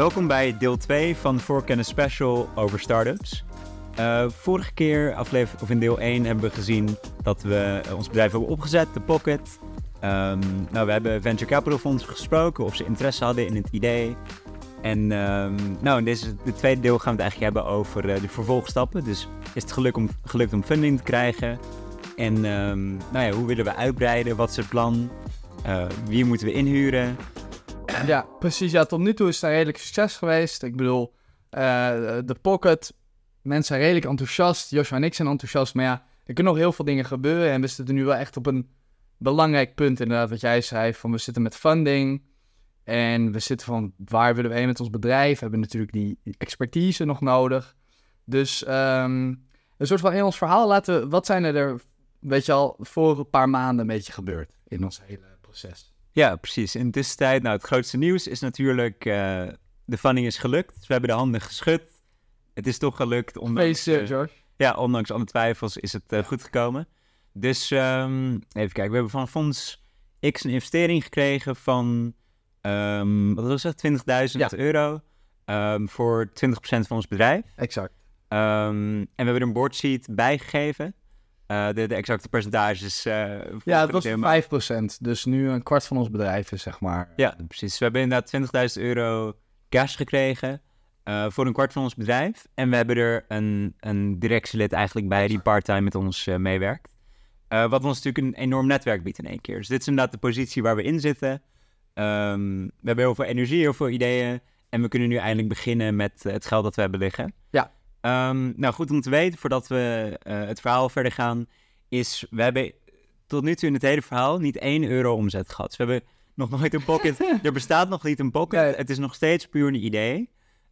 Welkom bij deel 2 van Voorkennis Special over startups. Uh, vorige keer, aflevering, of in deel 1, hebben we gezien dat we ons bedrijf hebben opgezet, de Pocket. Um, nou, we hebben venture capital fonds gesproken of ze interesse hadden in het idee. En um, nou, in deze de tweede deel gaan we het eigenlijk hebben over uh, de vervolgstappen. Dus is het geluk om, gelukt om funding te krijgen? En um, nou ja, hoe willen we uitbreiden? Wat is het plan? Uh, wie moeten we inhuren? Ja, precies. Ja, tot nu toe is het redelijk succes geweest. Ik bedoel, uh, de Pocket, mensen zijn redelijk enthousiast. Joshua en ik zijn enthousiast. Maar ja, er kunnen nog heel veel dingen gebeuren. En we zitten nu wel echt op een belangrijk punt, inderdaad, wat jij zei. Van we zitten met funding. En we zitten van waar willen we heen met ons bedrijf? We hebben natuurlijk die expertise nog nodig. Dus um, een soort van in ons verhaal laten wat zijn er, weet je al, voor een paar maanden een beetje gebeurd in ons hele proces. Ja, precies. In de tussentijd, nou, het grootste nieuws is natuurlijk, uh, de funding is gelukt. Dus we hebben de handen geschud. Het is toch gelukt. Ondanks, uh, George. Ja, ondanks alle twijfels is het uh, goed gekomen. Dus um, even kijken, we hebben van Fonds X een investering gekregen van, um, wat was het, 20.000 ja. euro um, voor 20% van ons bedrijf. Exact. en we hebben er een boardsheet bijgegeven. Uh, de, de, exacte percentages. Uh, ja, het was 5%. Dus nu een kwart van ons bedrijf is zeg maar. Ja, precies. We hebben inderdaad 20.000 euro cash gekregen uh, voor een kwart van ons bedrijf. En we hebben er een, een directielid eigenlijk bij die part-time met ons meewerkt. Wat ons natuurlijk een enorm netwerk biedt in één keer. Dus dit is inderdaad de positie waar we in zitten. Um, we hebben heel veel energie, heel veel ideeën. En we kunnen nu eindelijk beginnen met het geld dat we hebben liggen. Ja. Um, nou, goed om te weten, voordat we uh, het verhaal verder gaan, is we hebben tot nu toe in het hele verhaal niet 1 euro omzet gehad. Dus we hebben nog nooit een pocket. er bestaat nog niet een pocket. Nee. Het is nog steeds puur een idee.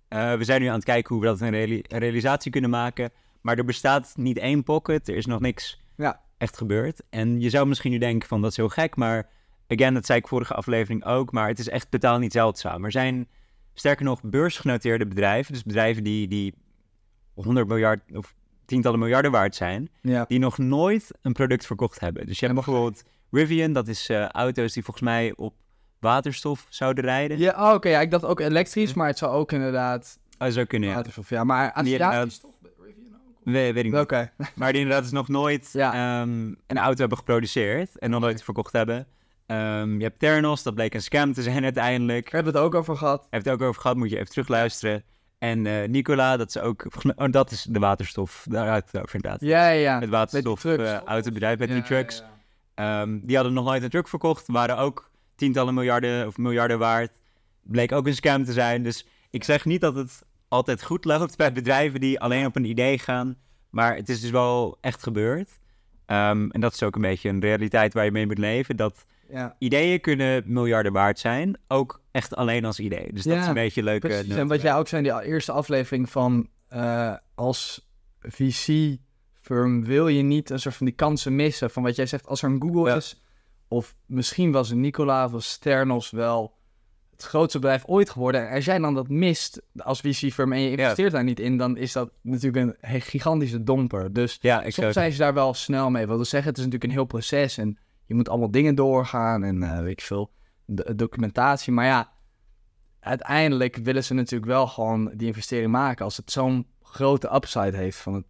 Uh, we zijn nu aan het kijken hoe we dat een, reali een, realisatie kunnen maken. Maar er bestaat niet één pocket. Er is nog niks ja. Echt gebeurd. En je zou misschien nu denken van dat is heel gek. Maar again, dat zei ik vorige aflevering ook. Maar het is echt totaal niet zeldzaam. Er zijn sterker nog beursgenoteerde bedrijven. Dus bedrijven die, die 100 miljard of tientallen miljarden waard zijn, ja. die nog nooit een product verkocht hebben. Dus je hebt bijvoorbeeld Rivian, dat is uh, auto's die volgens mij op waterstof zouden rijden. Ja, oh, oké, ja, ik dacht ook elektrisch, maar het zou ook inderdaad... Oh, zou kunnen, ja. Waterstof, ja, maar Aziatisch toch? Nee, weet ik niet. Oké. Maar die inderdaad is nog nooit ja. um, een auto hebben geproduceerd en nog nooit verkocht hebben. Um, je hebt Theranos, dat bleek een scam te zijn uiteindelijk. Hebben we het ook over gehad. Heb het ook over gehad, moet je even terugluisteren. En uh, Nicola, dat is ook, oh, dat is de waterstof, daar had het over inderdaad. Ja, ja. Het waterstof uh, autobedrijf met ja, die trucks. Ja, ja. Um, die hadden nog nooit een truck verkocht, waren ook tientallen miljarden of miljarden waard. Bleek ook een scam te zijn. Dus ik zeg niet dat het altijd goed loopt bij bedrijven die alleen op een idee gaan. Maar het is dus wel echt gebeurd. Um, en dat is ook een beetje een realiteit waar je mee moet leven. Dat ja. ideeën kunnen miljarden waard zijn. Ook echt alleen als idee. Dus dat Ja, is een beetje leuk. eh, Precies. En wat jij ook zei in die eerste aflevering van uh, als VC-firm wil je niet een soort van die kansen missen. Van wat jij zegt, als er een Google Ja. is, of misschien was een Nicola of Sternos wel het grootste bedrijf ooit geworden. En als jij dan dat mist als VC-firm en je investeert daar niet in, dan is dat natuurlijk een he- gigantische domper. Dus Ja, ik soms zou zijn ze daar wel snel mee. Wat wil zeggen, het is natuurlijk een heel proces en je moet allemaal dingen doorgaan en eh, weet ik veel, de, documentatie. Maar ja, uiteindelijk willen ze natuurlijk wel gewoon die investering maken als het zo'n grote upside heeft van het,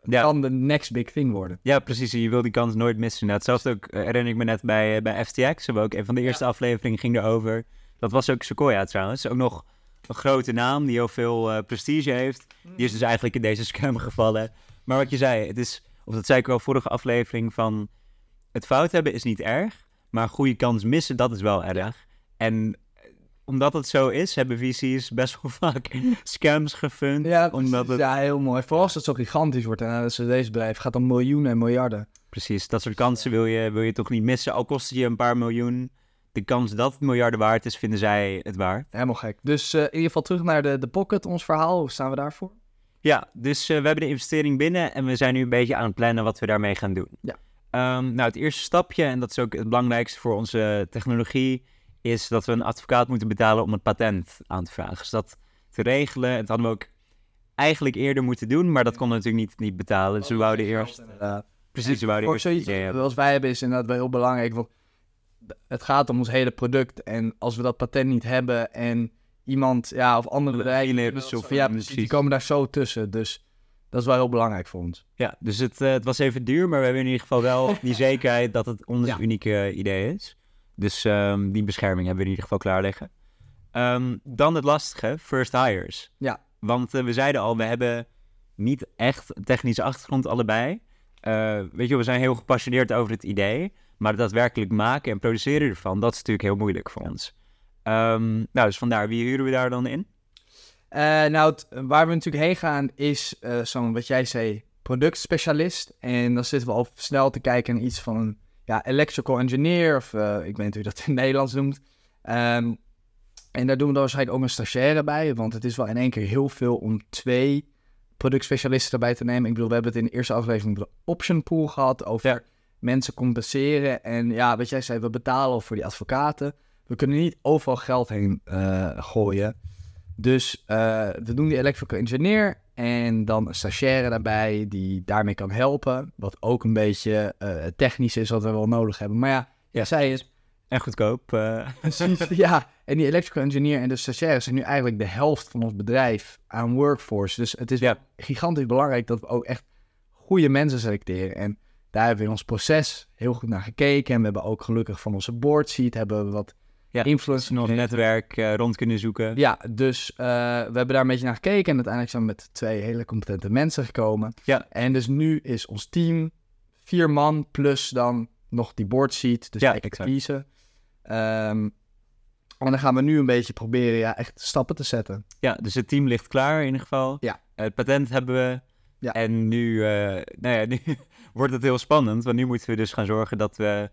het Ja. kan de next big thing worden. Ja, precies. Je wil die kans nooit missen. Nou, hetzelfde ook, eh, herinner ik me net bij, eh, bij FTX. We ook een van de eerste afleveringen ging erover. Dat was ook Sequoia trouwens. Ook nog een grote naam die heel veel eh, prestige heeft. Die is dus eigenlijk in deze scam gevallen. Maar wat je zei, het is, of dat zei ik wel vorige aflevering, van het fout hebben is niet erg. Maar goede kans missen, dat is wel erg. En eh, omdat het zo is, hebben VC's best wel vaak scams gefund. Ja, omdat het, ja, heel mooi. Vooral als het zo gigantisch wordt en uh, deze bedrijf gaat om miljoenen en miljarden. Precies, dat soort kansen wil je, wil je toch niet missen. Al kost het je een paar miljoen. De kans dat het miljarden waard is, vinden zij het waard. Helemaal gek. Dus uh, in ieder geval terug naar de, de pocket, ons verhaal. Hoe staan we daarvoor? Ja, dus uh, we hebben de investering binnen en we zijn nu een beetje aan het plannen wat we daarmee gaan doen. Ja. Um, nou, het eerste stapje, en dat is ook het belangrijkste voor onze technologie, is dat we een advocaat moeten betalen om het patent aan te vragen. Dus dat te regelen, en dat hadden we ook eigenlijk eerder moeten doen, maar dat konden we natuurlijk niet, niet betalen. Dus we wouden eerst... Precies, we wouden eerst... zoiets zoals wij hebben is inderdaad wel heel belangrijk. Want het gaat om ons hele product. En als we dat patent niet hebben en iemand, ja, of andere bedrijven... Ja, precies. die komen daar zo tussen. Dus dat is wel heel belangrijk voor ons. Ja, dus het, eh, het was even duur, maar we hebben in ieder geval wel die zekerheid dat het ons Ja. unieke idee is. Dus ehm, die bescherming hebben we in ieder geval klaar liggen. Ehm, dan het lastige, first hires. Ja. Want eh, we zeiden al, we hebben niet echt technische achtergrond allebei. Eh, weet je, we zijn heel gepassioneerd over het idee. Maar daadwerkelijk maken en produceren ervan, dat is natuurlijk heel moeilijk voor ons. Ehm, nou, dus vandaar, wie huren we daar dan in? Eh, nou, het- waar we natuurlijk heen gaan is eh, zo'n, wat jij zei, productspecialist. En dan zitten we al snel te kijken naar iets van een ja, electrical engineer, of eh, ik weet niet hoe je dat in het Nederlands noemt. Ehm, en daar doen we dan waarschijnlijk ook een stagiaire bij, want het is wel in één keer heel veel om twee productspecialisten erbij te nemen. Ik bedoel, we hebben het in de eerste aflevering de option pool gehad, over. Mensen compenseren. En ja, wat jij zei, we betalen al voor die advocaten. We kunnen niet overal geld heen eh, gooien. Dus eh, we doen die electrical engineer en dan een stagiaire daarbij die daarmee kan helpen. Wat ook een beetje eh, technisch is, wat we wel nodig hebben. Maar ja, Ja. zij is En goedkoop. precies, ja. En die electrical engineer en de stagiaire zijn nu eigenlijk de helft van ons bedrijf aan workforce. Dus het is Ja. gigantisch belangrijk dat we ook echt goede mensen selecteren. En daar hebben we in ons proces heel goed naar gekeken. En we hebben ook gelukkig van onze board seat hebben we wat Ja, influence nog netwerk eh, rond kunnen zoeken. Ja, dus eh, we hebben daar een beetje naar gekeken en uiteindelijk zijn we met twee hele competente mensen gekomen. Ja. En dus nu is ons team vier man plus dan nog die board seat, dus Ja, expertise. Ehm, en dan gaan we nu een beetje proberen ja, echt stappen te zetten. Ja, dus het team ligt klaar in ieder geval. Ja. Het patent hebben we. Ja. En nu, eh, nou ja, nu wordt het heel spannend. Want nu moeten we dus gaan zorgen dat we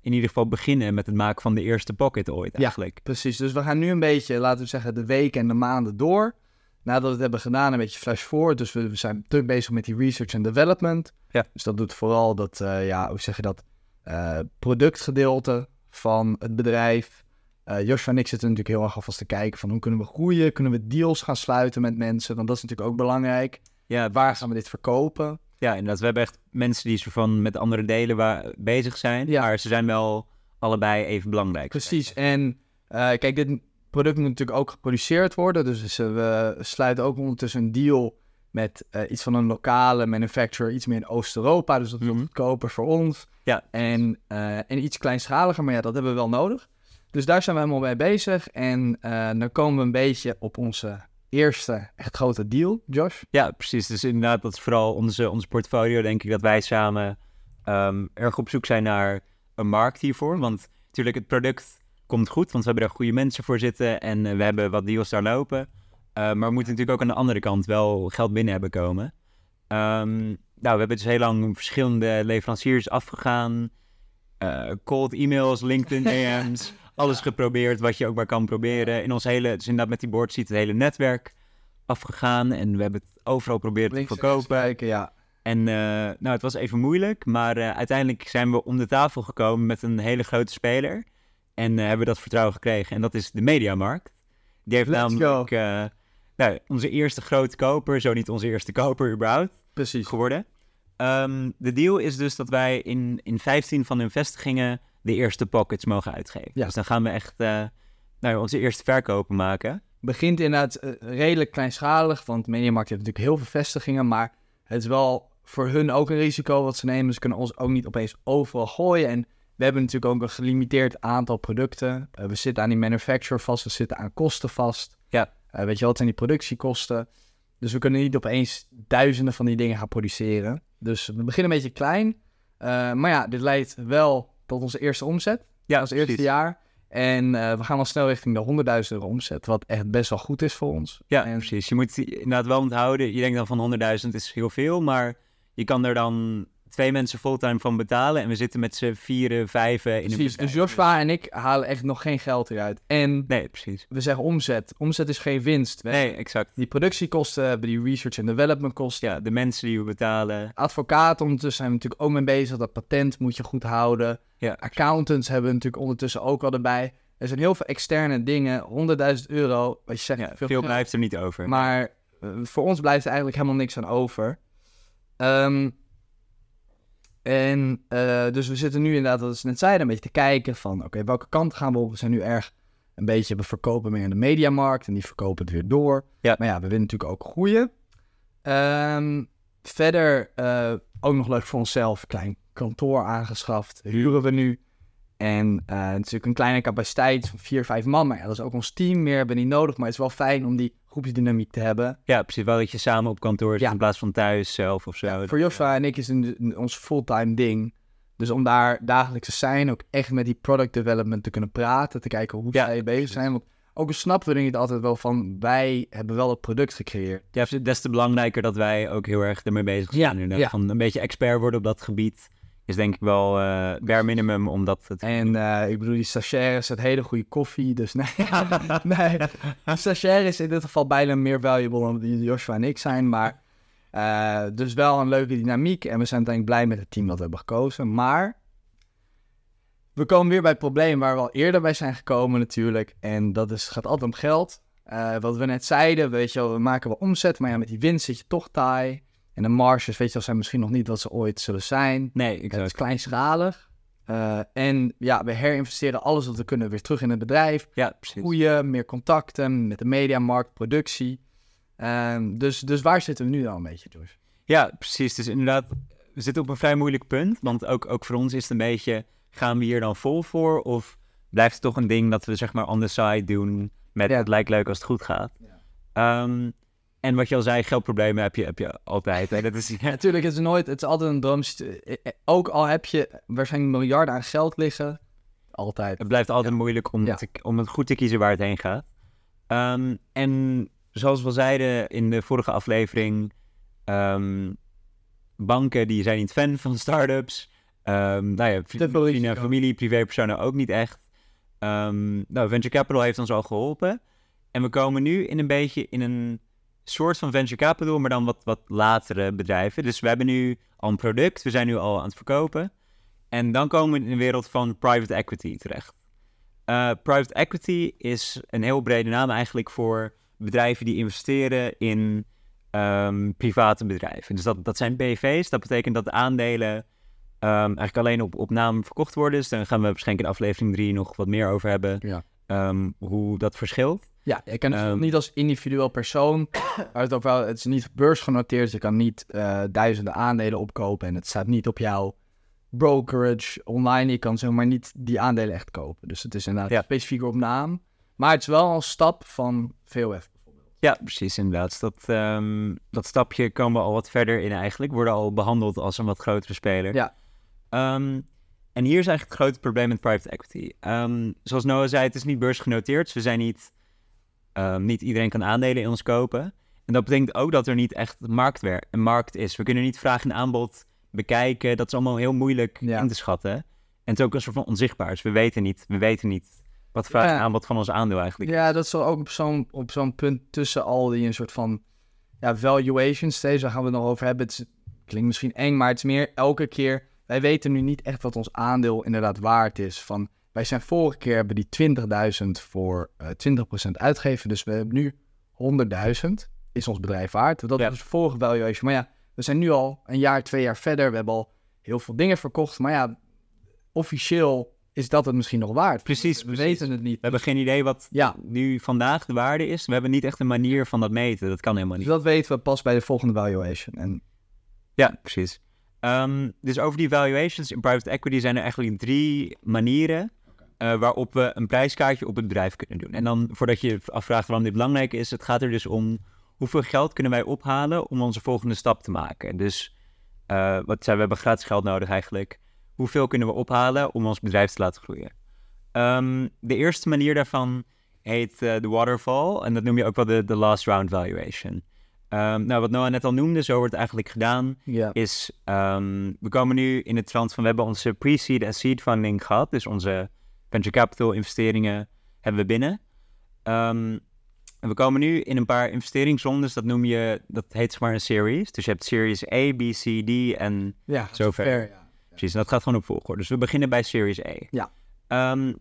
in ieder geval beginnen met het maken van de eerste pocket ooit Ja. eigenlijk. Precies, dus we gaan nu een beetje, laten we zeggen, de weken en de maanden door. Nadat we het hebben gedaan, een beetje flash forward. Dus we, we zijn druk bezig met die research en development. Ja. Dus dat doet vooral dat, eh, ja, hoe zeg je dat, eh, productgedeelte van het bedrijf. Eh Joshua en ik zitten natuurlijk heel erg alvast te kijken van hoe kunnen we groeien? Kunnen we deals gaan sluiten met mensen? Want dat is natuurlijk ook belangrijk. Ja, Waar gaan we dit verkopen? Ja, inderdaad. We hebben echt mensen die zo van met andere delen waar, bezig zijn. Ja. Maar ze zijn wel allebei even belangrijk. Precies. En eh, kijk, dit product moet natuurlijk ook geproduceerd worden. Dus eh, we sluiten ook ondertussen een deal met eh, iets van een lokale manufacturer, iets meer in Oost-Europa. Dus dat is Mhm. goedkoper voor ons. Ja. En, en iets kleinschaliger, maar ja, dat hebben we wel nodig. Dus daar zijn we helemaal mee bezig. En dan komen we een beetje op onze eerste echt grote deal, Josh. Ja, precies. Dus inderdaad, dat is vooral onze, onze portfolio. Denk ik dat wij samen ehm, erg op zoek zijn naar een markt hiervoor. Want natuurlijk, het product komt goed, want we hebben er goede mensen voor zitten en eh, we hebben wat deals daar lopen. Eh, maar we moeten natuurlijk ook aan de andere kant wel geld binnen hebben komen. Ehm, nou, we hebben dus heel lang verschillende leveranciers afgegaan. eh, cold e-mails, LinkedIn DM's, alles geprobeerd wat je ook maar kan proberen. In ons hele, dus inderdaad met die board ziet het hele netwerk afgegaan en we hebben het overal proberen te verkopen. kijken, ja. En eh, nou, het was even moeilijk, maar eh, uiteindelijk zijn we om de tafel gekomen met een hele grote speler. En eh, hebben we dat vertrouwen gekregen. En dat is de Mediamarkt. Die heeft Let's namelijk nou, onze eerste grote koper, zo niet onze eerste koper überhaupt, Precies. geworden. Ehm, de deal is dus dat wij in, in 15 van hun vestigingen de eerste pockets mogen uitgeven. Ja. Dus dan gaan we echt eh, nou, onze eerste verkopen maken. begint inderdaad eh, redelijk kleinschalig, want Mediamarkt heeft natuurlijk heel veel vestigingen, maar het is wel voor hun ook een risico wat ze nemen. Ze kunnen ons ook niet opeens overal gooien en we hebben natuurlijk ook een gelimiteerd aantal producten. Eh, we zitten aan die manufacturer vast, we zitten aan kosten vast. Ja. Weet je wat zijn die productiekosten? Dus we kunnen niet opeens duizenden van die dingen gaan produceren. Dus we beginnen een beetje klein. Maar ja, dit leidt wel tot onze eerste omzet Ja, als eerste jaar. En eh, we gaan al snel richting de 100.000 euro omzet, wat echt best wel goed is voor ons. Ja, En- precies. Je moet inderdaad wel onthouden. Je denkt dan van 100.000 is heel veel, maar je kan er dan twee mensen fulltime van betalen. En we zitten met z'n vieren, vijven in een Precies, dus bedrijf. Joshua en ik halen echt nog geen geld eruit. En Nee, precies. we zeggen omzet. Omzet is geen winst. Nee, exact. Die productiekosten hebben die research en development kosten. Ja, de mensen die we betalen. Advocaten ondertussen zijn we natuurlijk ook mee bezig. Dat patent moet je goed houden. Ja, Accountants hebben we natuurlijk ondertussen ook al erbij. Er zijn heel veel externe dingen, 100.000 euro, wat je zegt, Ja, veel, veel blijft er niet over. Maar eh, voor ons blijft er eigenlijk helemaal niks aan over. Ehm, en eh, dus we zitten nu inderdaad, wat we net zeiden, een beetje te kijken van, oké, welke kant gaan we op? We zijn nu erg een beetje, we verkopen meer in de mediamarkt en die verkopen het weer door. Ja. Maar ja, we willen natuurlijk ook groeien. Ehm, verder eh, ook nog leuk voor onszelf, klein kantoor aangeschaft, huren we nu. En eh, natuurlijk een kleine capaciteit van vier, vijf man. Maar ja, dat is ook ons team meer, hebben we niet nodig. Maar het is wel fijn om die groepsdynamiek te hebben. Ja, precies. Wel dat je samen op kantoor zit Ja. in plaats van thuis zelf of zo. Voor Joshua en ik is het een- ons fulltime ding. Dus om daar dagelijks te zijn, ook echt met die product development te kunnen praten, te kijken hoe Ja, zij bezig zijn. Want ook snappen we er niet altijd wel van, wij hebben wel het product gecreëerd. Ja, des te belangrijker dat wij ook heel erg ermee bezig zijn. Ja, ja. Van een beetje expert worden op dat gebied is denk ik wel eh bare minimum, omdat het... En eh, ik bedoel, die stagiaires, het hele goede koffie. Dus nee, nee. Stagiair is in dit geval bijna meer valuable dan die Joshua en ik zijn. Maar eh, dus wel een leuke dynamiek. En we zijn uiteindelijk blij met het team dat we hebben gekozen. Maar we komen weer bij het probleem waar we al eerder bij zijn gekomen natuurlijk. En dat is, gaat altijd om geld. Wat we net zeiden, weet je wel, we maken wel omzet. Maar ja, met die winst zit je toch taai. En de marges, weet je wel, zijn misschien nog niet wat ze ooit zullen zijn. Nee, Het is kleinschalig. Eh, en ja, we herinvesteren alles wat we kunnen weer terug in het bedrijf. Ja, precies. Groeien, meer contacten met de mediamarkt, productie. Ehm, dus, dus waar zitten we nu dan een beetje, George? Ja, precies. Dus inderdaad, we zitten op een vrij moeilijk punt. Want ook, ook voor ons is het een beetje, gaan we hier dan vol voor? Of blijft het toch een ding dat we zeg maar on the side doen met Ja. het lijkt leuk als het goed gaat? Ehm, en wat je al zei, geldproblemen heb je, heb je altijd. Hè? Dat is, ja, Natuurlijk, het is nooit, het is altijd een droom. eh, eh, Ook al heb je waarschijnlijk miljarden aan geld liggen, altijd. het blijft altijd moeilijk om, Ja. te- om het goed te kiezen waar het heen gaat. Ehm, en zoals we al zeiden in de vorige aflevering, ehm, banken die zijn niet fan van start-ups. Ehm nou ja, vrienden, familie, privépersonen ook niet echt. Nou, venture capital heeft ons al geholpen. En we komen nu in een beetje in een soort van venture capital, maar dan wat, wat latere bedrijven. Dus we hebben nu al een product, we zijn nu al aan het verkopen. En dan komen we in de wereld van private equity terecht. Eh, private equity is een heel brede naam eigenlijk voor bedrijven die investeren in ehm, private bedrijven. Dus dat, dat zijn BV's. Dat betekent dat de aandelen ehm, eigenlijk alleen op, op naam verkocht worden. Dus daar gaan we waarschijnlijk in aflevering 3 nog wat meer over hebben. Ja. ehm, hoe dat verschilt. Ja, je kan het Ehm, niet als individueel persoon. Het, wel, het is niet beursgenoteerd. Je kan niet eh, duizenden aandelen opkopen. En het staat niet op jouw brokerage online. Je kan zeg maar niet die aandelen echt kopen. Dus het is inderdaad Ja. specifiek op naam. Maar het is wel een stap van VOF. Ja, precies inderdaad. Dus Dat, ehm, dat stapje komen we al wat verder in eigenlijk. Worden al behandeld als een wat grotere speler. Ja. Ehm, en hier is eigenlijk het grote probleem met private equity. Zoals Noah zei, het is niet beursgenoteerd. Dus we zijn niet... ehm, niet iedereen kan aandelen in ons kopen. En dat betekent ook dat er niet echt marktwer een markt is. We kunnen niet vraag en aanbod bekijken. Dat is allemaal heel moeilijk Ja. in te schatten. En het is ook een soort van onzichtbaar. Dus we weten niet, we weten niet wat vraag en Ja. aanbod van ons aandeel eigenlijk is. Ja, dat is ook op zo'n, op zo'n punt tussen al die een soort van ja, valuation stage. Daar gaan we het nog over hebben. Het is- klinkt misschien eng, maar het is meer elke keer. Wij weten nu niet echt wat ons aandeel inderdaad waard is. Van, wij zijn vorige keer hebben die 20.000 voor eh 20% uitgegeven. Dus we hebben nu 100.000 is ons bedrijf waard. Dat Ja. is de vorige valuation. Maar ja, we zijn nu al een jaar, twee jaar verder. We hebben al heel veel dingen verkocht. Maar ja, officieel is dat het misschien nog waard. Precies, We precies. weten het niet. We hebben geen idee wat Ja, nu vandaag de waarde is. We hebben niet echt een manier van dat meten. Dat kan helemaal dus niet. dat weten we pas bij de volgende valuation. En Ja, precies. Ehm, dus over die valuations in private equity zijn er eigenlijk drie manieren eh, waarop we een prijskaartje op het bedrijf kunnen doen. En dan, voordat je je afvraagt waarom dit belangrijk is, het gaat er dus om hoeveel geld kunnen wij ophalen om onze volgende stap te maken. Dus eh, wat zei, we hebben gratis geld nodig eigenlijk. Hoeveel kunnen we ophalen om ons bedrijf te laten groeien? Ehm, de eerste manier daarvan heet eh, de waterfall. En dat noem je ook wel de, de last round valuation. Ehm, nou, wat Noah net al noemde, zo wordt het eigenlijk gedaan is, ehm, we komen nu in het trant van, we hebben onze pre-seed en seed funding gehad, dus onze venture capital investeringen hebben we binnen. Ehm, en we komen nu in een paar investeringsrondes, dat noem je, dat heet zeg maar een series. Dus je hebt series A, B, C, D en Ja, Zover. Ja. precies, en dat gaat gewoon op volgorde. Dus we beginnen bij series A. Ja. Ehm,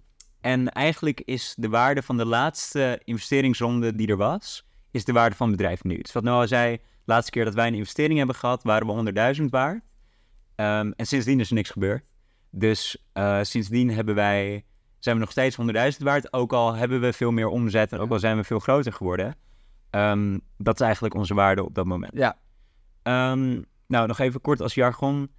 En eigenlijk is de waarde van de laatste investeringsronde die er was, is de waarde van het bedrijf nu. Dus wat Noah zei, de laatste keer dat wij een investering hebben gehad, waren we 100.000 waard. Ehm, en sindsdien is er niks gebeurd. Dus uh, sindsdien hebben wij, zijn we nog steeds 100.000 waard, ook al hebben we veel meer omzet en ook al zijn we veel groter geworden. Um, dat is eigenlijk onze waarde op dat moment. Ja. Um, nou, nog even kort als jargon.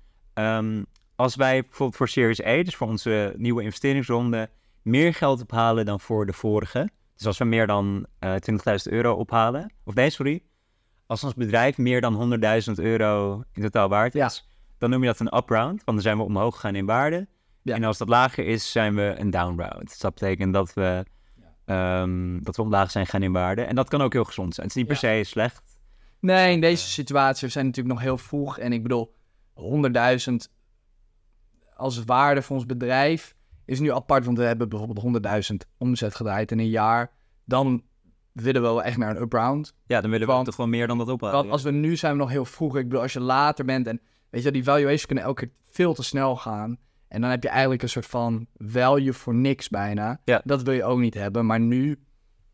als wij bijvoorbeeld voor Series A, dus voor onze nieuwe investeringsronde, meer geld ophalen dan voor de vorige. Dus als we meer dan uh, eh, 20.000 euro ophalen, of nee, sorry. Als ons bedrijf meer dan 100.000 euro in totaal waard is, dan noem je dat een upround, want dan zijn we omhoog gegaan in waarde. Ja. En als dat lager is, zijn we een downround. Dus dat betekent dat we, um, dat we omlaag zijn gaan in waarde. En dat kan ook heel gezond zijn. Het is niet per se slecht. Nee, in deze situatie we zijn natuurlijk nog heel vroeg. En ik bedoel, 100.000 als waarde voor ons bedrijf is nu apart, want we hebben bijvoorbeeld 100.000 omzet gedraaid in een jaar. Dan willen we wel echt naar een upround. Ja, dan willen we toch wel meer dan dat ophalen. Want als we nu zijn we nog heel vroeg. Ik bedoel, als je later bent en weet je, die valuations kunnen elke keer veel te snel gaan. En dan heb je eigenlijk een soort van value voor niks bijna. Ja. Dat wil je ook niet hebben. Maar nu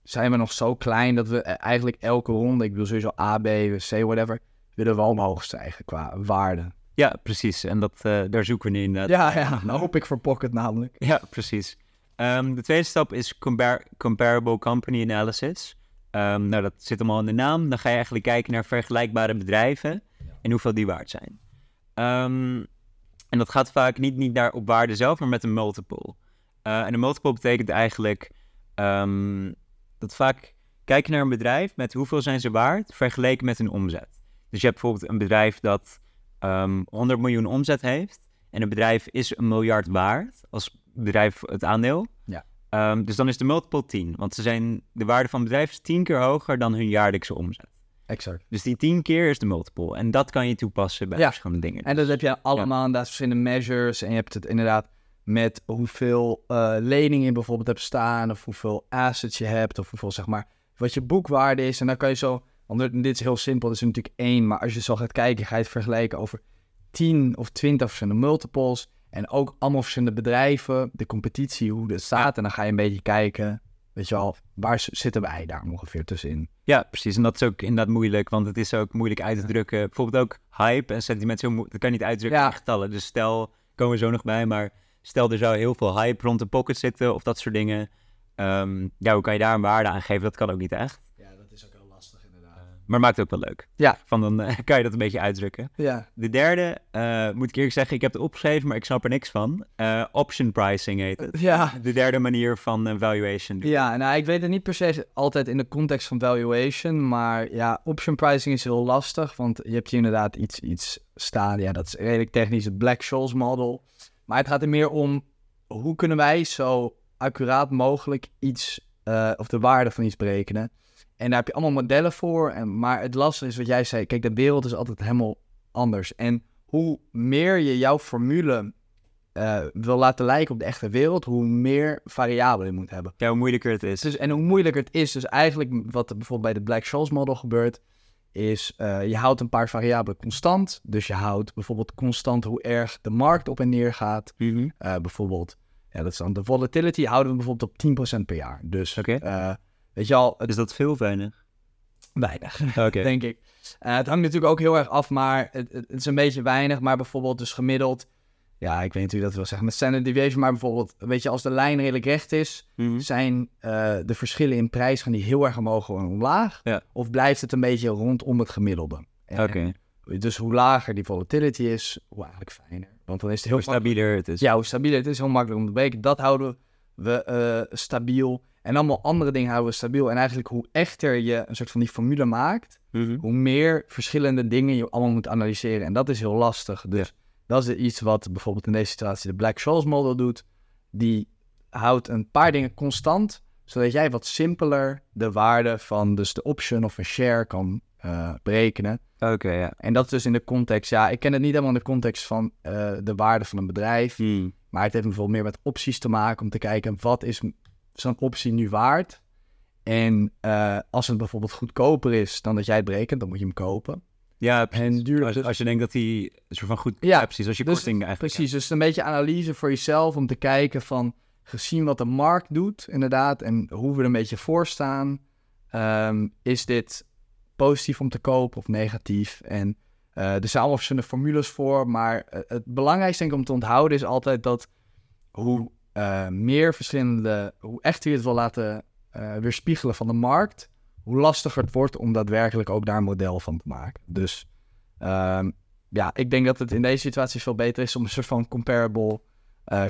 zijn we nog zo klein dat we eigenlijk elke ronde, ik bedoel sowieso A, B, C, whatever, willen we omhoog stijgen qua waarde. Ja, precies. En dat, uh, daar zoeken we nu inderdaad. Ja, ja, nou hoop ik voor Pocket namelijk. Ja, precies. Um, de tweede stap is compar Comparable Company Analysis. Um, nou, dat zit allemaal in de naam. Dan ga je eigenlijk kijken naar vergelijkbare bedrijven en hoeveel die waard zijn. Um, en dat gaat vaak niet, niet naar op waarde zelf, maar met een multiple. Uh, en een multiple betekent eigenlijk dat vaak kijk je naar een bedrijf met hoeveel zijn ze waard vergeleken met hun omzet. Dus je hebt bijvoorbeeld een bedrijf dat um, ehm, 100 miljoen omzet heeft en een bedrijf is een miljard waard als bedrijf het aandeel. Ja. Um, dus dan is de multiple 10, want ze zijn, de waarde van het bedrijf is 10 keer hoger dan hun jaarlijkse omzet. Exact. Dus die 10 keer is de multiple. En dat kan je toepassen bij ja. verschillende dingen. En dat heb je allemaal ja. inderdaad verschillende measures. En je hebt het inderdaad met hoeveel uh, leningen je bijvoorbeeld hebt staan, of hoeveel assets je hebt, of hoeveel zeg maar wat je boekwaarde is. En dan kan je zo want dit is heel simpel, dat is natuurlijk één. Maar als je zo gaat kijken, ga je het vergelijken over 10 of 20 verschillende multiples. En ook allemaal verschillende bedrijven, de competitie, hoe het staat. En dan ga je een beetje kijken, weet je wel, waar zitten wij daar ongeveer tussenin? Ja, precies. En dat is ook inderdaad moeilijk, want het is ook moeilijk uit te drukken. Bijvoorbeeld ook hype en sentiment, zo dat kan je niet uitdrukken ja. in getallen. Dus stel, komen we zo nog bij, maar stel er zou heel veel hype rond de pocket zitten of dat soort dingen. Um, ja, hoe kan je daar een waarde aan geven? Dat kan ook niet echt. Maar maakt het ook wel leuk. Ja. Van dan uh, kan je dat een beetje uitdrukken. Ja. De derde, uh, moet ik eerlijk zeggen, ik heb het opgeschreven, maar ik snap er niks van. Uh, option pricing heet het. Ja. De derde manier van valuation. Ja, nou, ik weet het niet per se altijd in de context van valuation, maar ja, option pricing is heel lastig, want je hebt hier inderdaad iets, iets staan. Ja, dat is redelijk technisch het Black-Scholes model. Maar het gaat er meer om, hoe kunnen wij zo accuraat mogelijk iets, of de waarde van iets berekenen. En daar heb je allemaal modellen voor. En, maar het lastige is wat jij zei. Kijk, de wereld is altijd helemaal anders. En hoe meer je jouw formule uh, wil laten lijken op de echte wereld, hoe meer variabelen je moet hebben. Ja, hoe moeilijker het is. Dus, en hoe moeilijker het is. Dus eigenlijk wat er bijvoorbeeld bij de Black-Scholes model gebeurt, is uh, je houdt een paar variabelen constant. Dus je houdt bijvoorbeeld constant hoe erg de markt op en neer gaat. Mm -hmm. uh, bijvoorbeeld, ja, dat is dan de volatility, houden we bijvoorbeeld op 10% per jaar. Dus okay. Weet je al... Het... Is dat veel weinig? Weinig, okay. denk ik. Uh, het hangt natuurlijk ook heel erg af, maar het, het, is een beetje weinig. Maar bijvoorbeeld dus gemiddeld... Ja, ik weet niet hoe je dat wil zeggen met standard deviation. Maar bijvoorbeeld, weet je, als de lijn redelijk recht is... Mm -hmm. zijn uh, de verschillen in prijs gaan die heel erg omhoog of omlaag? Ja. Of blijft het een beetje rondom het gemiddelde? Oké. Okay. Dus hoe lager die volatility is, hoe eigenlijk fijner. Want dan is het heel hoe stabieler het is. Ja, hoe stabieler het is, heel makkelijk om te breken. Dat houden we uh, stabiel. En allemaal andere dingen houden we stabiel. En eigenlijk hoe echter je een soort van die formule maakt, mm -hmm. hoe meer verschillende dingen je allemaal moet analyseren. En dat is heel lastig. Dus dat is iets wat bijvoorbeeld in deze situatie de Black-Scholes model doet. Die houdt een paar dingen constant, zodat jij wat simpeler de waarde van dus de option of een share kan uh, berekenen. Oké, okay, ja. En dat is dus in de context, ja, ik ken het niet helemaal in de context van uh, de waarde van een bedrijf. Hmm. Maar het heeft bijvoorbeeld meer met opties te maken om te kijken wat is zo'n optie nu waard. En uh, als het bijvoorbeeld goedkoper is dan dat jij het berekent, dan moet je hem kopen. Ja, en duurder. Als, als, je denkt dat hij een soort van goed... Ja, ja precies. Als je dus, kosting eigenlijk... Precies, dus een beetje analyse voor jezelf om te kijken van... gezien wat de markt doet, inderdaad, en hoe we er een beetje voor staan, ehm, is dit positief om te kopen of negatief? En eh, er zijn allemaal verschillende formules voor, maar eh, het belangrijkste denk ik om te onthouden is altijd dat hoe eh, meer verschillende, hoe echter je het wil laten eh, weerspiegelen van de markt, hoe lastiger het wordt om daadwerkelijk ook daar een model van te maken. Dus ehm, ja, ik denk dat het in deze situatie veel beter is om een soort van comparable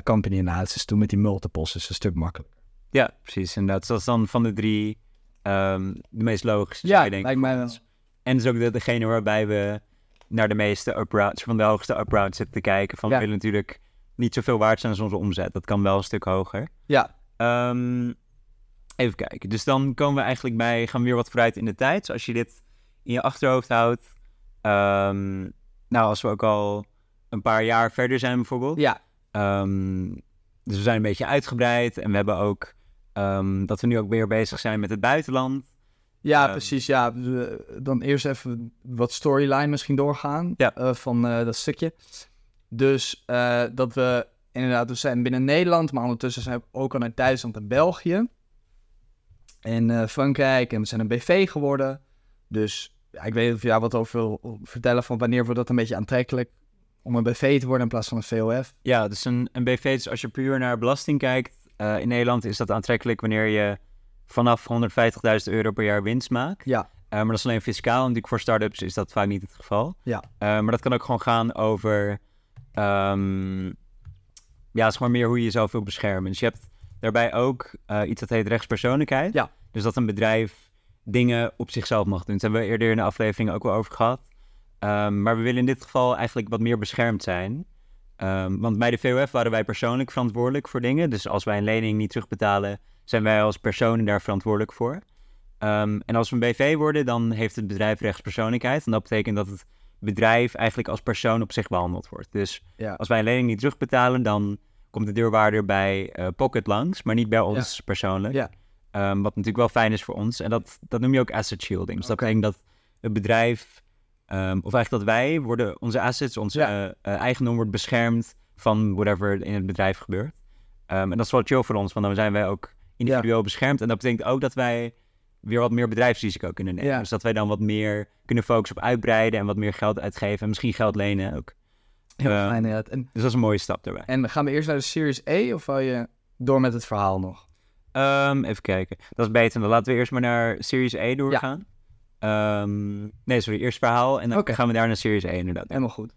company analysis te doen met die multiples. is een stuk makkelijker. Ja, precies. Inderdaad. Dat is dan van de drie ehm, de meest logische. Ja, denken, lijkt mij wel. En is ook de, degene waarbij we naar de meeste uproutes, van de hoogste uproutes zitten te kijken. Van Ja. we willen natuurlijk niet zoveel waard zijn als onze omzet. Dat kan wel een stuk hoger. Ja, Ehm, even kijken. Dus dan komen we eigenlijk bij, gaan we weer wat vooruit in de tijd. Dus als je dit in je achterhoofd houdt. ehm, nou, als we ook al een paar jaar verder zijn bijvoorbeeld. ja, dus we zijn een beetje uitgebreid. En we hebben ook ehm, dat we nu ook weer bezig zijn met het buitenland. ja Ehm. precies. Ja, dan eerst even wat storyline misschien doorgaan Ja. eh, van eh, dat stukje. Dus eh, dat we inderdaad, we zijn binnen Nederland, maar ondertussen zijn we ook al naar Duitsland en België. En Frankrijk en we zijn een BV geworden. Dus ja, ik weet niet of je daar wat over wil vertellen van wanneer wordt dat een beetje aantrekkelijk om een BV te worden in plaats van een VOF. Ja, dus een, een BV, dus als je puur naar belasting kijkt. Eh, in Nederland is dat aantrekkelijk wanneer je vanaf 150.000 euro per jaar winst maakt. Ja, Eh, maar dat is alleen fiscaal. Natuurlijk voor start-ups is dat vaak niet het geval. Ja. Eh, maar dat kan ook gewoon gaan over... ehm, ja, zeg maar meer hoe je jezelf wil beschermen. Dus je hebt daarbij ook iets dat heet rechtspersoonlijkheid. Ja. Dus dat een bedrijf dingen op zichzelf mag doen. Daar hebben we eerder in de aflevering ook wel over gehad. Ehm, maar we willen in dit geval eigenlijk wat meer beschermd zijn. Ehm, want bij de VOF waren wij persoonlijk verantwoordelijk voor dingen. Dus als wij een lening niet terugbetalen, zijn wij als personen daar verantwoordelijk voor. Ehm, en als we een BV worden, dan heeft het bedrijf rechtspersoonlijkheid. En dat betekent dat het bedrijf eigenlijk als persoon op zich behandeld wordt. Dus ja, als wij een lening niet terugbetalen, dan komt de deurwaarder bij eh, Pocket langs, maar niet bij ons persoonlijk. Ja. Ehm, wat natuurlijk wel fijn is voor ons. En dat, dat noem je ook asset shielding. Dus dat betekent dat het bedrijf, ehm, of eigenlijk dat wij worden, onze assets, onze Ja. eh, eh, eigendom wordt beschermd van whatever in het bedrijf gebeurt. Ehm, en dat is wel chill voor ons, want dan zijn wij ook individueel beschermd. En dat betekent ook dat wij weer wat meer bedrijfsrisico kunnen nemen. Ja. Dus dat wij dan wat meer kunnen focussen op uitbreiden en wat meer geld uitgeven en misschien geld lenen ook. heel Eh, fijn inderdaad. En, Dus dat is een mooie stap daarbij. en gaan we eerst naar de Series E of wil je door met het verhaal nog? Ehm, even kijken. Dat is beter. Dan laten we eerst maar naar Series A doorgaan. Ehm, nee, sorry. Eerst verhaal en dan gaan we daar naar Series A inderdaad. Helemaal goed.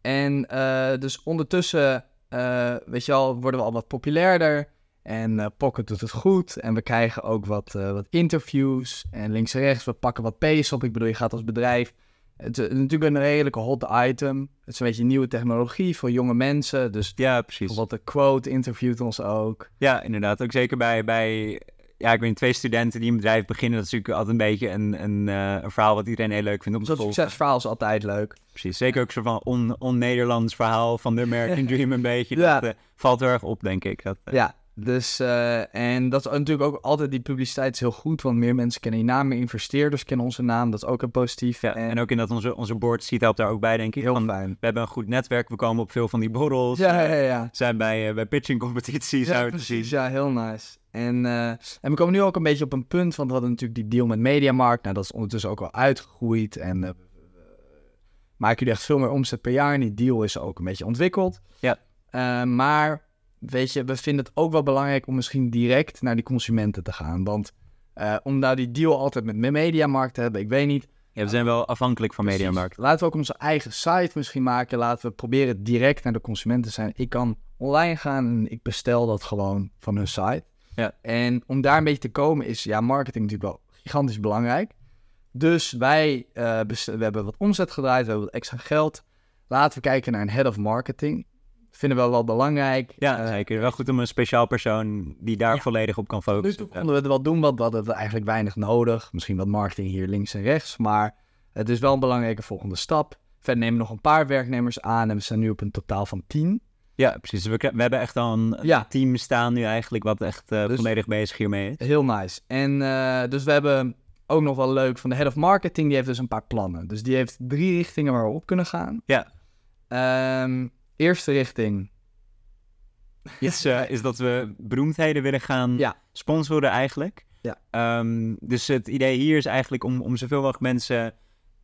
En eh, dus ondertussen, eh, weet je al, worden we al wat populairder. En eh, Pocket doet het goed. En we krijgen ook wat, wat interviews. En links en rechts, we pakken wat pace op. Ik bedoel, je gaat als bedrijf. Het is natuurlijk een redelijke hot item. Het is een beetje nieuwe technologie voor jonge mensen. Dus Ja, precies. bijvoorbeeld de quote interviewt ons ook. Ja, inderdaad. Ook zeker bij, bij ja, ik weet niet, twee studenten die een bedrijf beginnen. Dat is natuurlijk altijd een beetje een, een, eh, een verhaal wat iedereen heel leuk vindt om te volgen. succesverhaal is altijd leuk. Precies. Zeker ook zo'n van on- on-Nederlands verhaal van de American Dream een beetje. Ja. Dat eh, valt heel erg op, denk ik. Dat, eh, Ja, dus en dat is natuurlijk ook altijd die publiciteit is heel goed, want meer mensen kennen je naam, meer investeerders kennen onze naam, dat is ook een positief. ja. En ook in dat onze, onze board ziet helpt daar ook bij, denk ik. heel Van, fijn. we hebben een goed netwerk, we komen op veel van die borrels. Ja, ja, ja. zijn bij, bij pitching competities Ja, uit te precies. zien. Ja, heel nice. En, eh, en we komen nu ook een beetje op een punt, want we hadden natuurlijk die deal met Mediamarkt. Nou, dat is ondertussen ook wel uitgegroeid en eh, maken jullie echt veel meer omzet per jaar. En die deal is ook een beetje ontwikkeld. Ja. Eh, maar, weet je, we vinden het ook wel belangrijk om misschien direct naar die consumenten te gaan. Want om nou die deal altijd met Mediamarkt te hebben, ik weet niet. Ja, we zijn wel afhankelijk van. Mediamarkt. Laten we ook onze eigen site misschien maken. Laten we proberen direct naar de consumenten te zijn. Ik kan online gaan en ik bestel dat gewoon van hun site. Ja. En om daar een beetje te komen is ja, marketing natuurlijk wel gigantisch belangrijk. Dus wij eh, we hebben wat omzet gedraaid, we hebben wat extra geld. Laten we kijken naar een head of marketing. Vinden we wel wel belangrijk. Ja, Eh, zeker. Wel goed om een speciaal persoon die daar Ja. volledig op kan nu focussen. toe konden we het wel doen, want we hadden eigenlijk weinig nodig. Misschien wat marketing hier links en rechts. Maar het is wel een belangrijke volgende stap. Verder nemen we nog een paar werknemers aan en we zijn nu op een totaal van 10. Ja, precies. We, we hebben echt al een Ja. team staan nu eigenlijk wat echt eh, Dus- volledig bezig hiermee is. Heel nice. En eh, dus we hebben ook nog wel leuk van de head of marketing. Die heeft dus een paar plannen. Dus die heeft drie richtingen waar we op kunnen gaan. Ja. Ehm, eerste richting. is, eh, is dat we beroemdheden willen gaan Ja. sponsoren eigenlijk. Ja. Ehm, dus het idee hier is eigenlijk om, om zoveel mogelijk mensen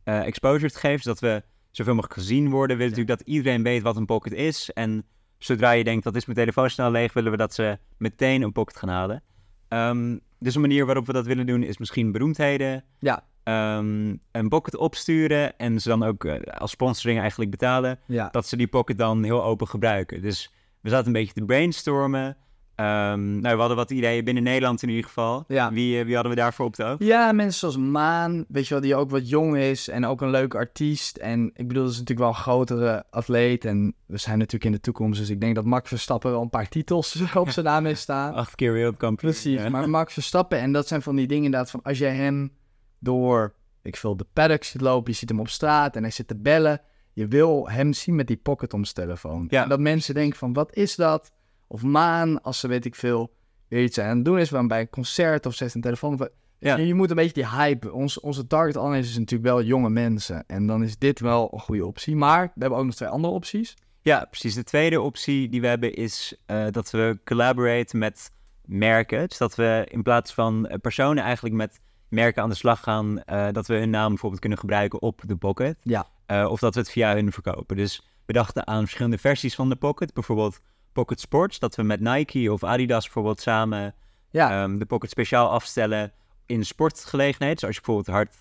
eh, exposure te geven, zodat we zoveel mogelijk gezien worden. We willen natuurlijk dat iedereen weet wat een pocket is. En zodra je denkt dat is mijn telefoon snel leeg, willen we dat ze meteen een pocket gaan halen. Ehm, dus een manier waarop we dat willen doen is misschien beroemdheden. Ja. ehm, een pocket opsturen en ze dan ook eh, als sponsoring eigenlijk betalen Ja. dat ze die pocket dan heel open gebruiken. Dus we zaten een beetje te brainstormen. Ehm, nou, we hadden wat ideeën binnen Nederland in ieder geval. Ja. Wie, eh, wie hadden we daarvoor op de oog? Ja, mensen zoals Maan, weet je wel, die ook wat jong is en ook een leuke artiest. En ik bedoel, dat is natuurlijk wel een grotere atleet en we zijn natuurlijk in de toekomst. Dus ik denk dat Max Verstappen wel een paar titels op zijn naam heeft staan. Acht keer wereldkampioen. Precies, Ja. maar Max Verstappen, en dat zijn van die dingen inderdaad van als jij hem door, ik veel, de paddock ziet lopen, je ziet hem op straat en hij zit te bellen. Je wil hem zien met die pocket om zijn telefoon. Ja. En dat mensen denken van, wat is dat? Of Maan, als ze weet ik veel, weer iets aan het doen is, bij een concert of zet een telefoon. Ja. Je, moet een beetje die hype. Ons, onze target audience is natuurlijk wel jonge mensen. En dan is dit wel een goede optie. Maar we hebben ook nog twee andere opties. Ja, precies. De tweede optie die we hebben is eh, dat we collaboraten met merken. Dus dat we in plaats van eh, personen eigenlijk met merken aan de slag gaan. eh, dat we hun naam bijvoorbeeld kunnen gebruiken op de Pocket. Ja. Of dat we het via hun verkopen. Dus we dachten aan verschillende versies van de Pocket. Bijvoorbeeld Pocket Sports. Dat we met Nike of Adidas bijvoorbeeld samen Ja, ehm, de Pocket speciaal afstellen in sportgelegenheden. Dus als je bijvoorbeeld hard,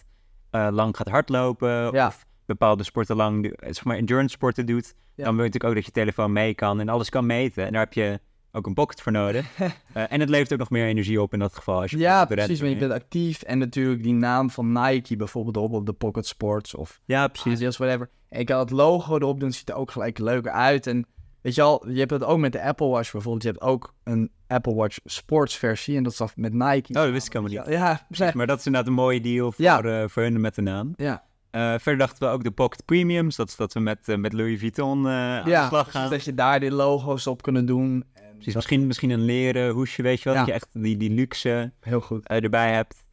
eh, lang gaat hardlopen Ja. of bepaalde sporten lang, do- zeg maar endurance sporten doet, Ja. dan wil je natuurlijk ook dat je telefoon mee kan en alles kan meten. En daar heb je ook een pocket voor nodig. Eh, en het levert ook nog meer energie op in dat geval. Als je ja precies. Want je bent. actief. En natuurlijk die naam van Nike bijvoorbeeld erop op de Pocket Sports. Of Ja, precies. Adidas, whatever. En je kan het logo erop doen, ziet er ook gelijk leuker uit. En weet je al, je hebt het ook met de Apple Watch bijvoorbeeld. Je hebt ook een Apple Watch Sports versie. En dat is met Nike. Oh, dat wist ik helemaal niet. Ja, Precies, maar dat is inderdaad een mooie deal voor, Ja. eh, voor hun met de naam. ja. Eh, verder dachten we ook de Pocket Premiums. Dat is dat we met, eh, met Louis Vuitton aan de slag dus gaan. dat je daar die logo's op kunnen doen. En Precies, misschien, misschien een leren hoesje, weet je wel. Dat je echt die, die luxe Heel goed. erbij hebt.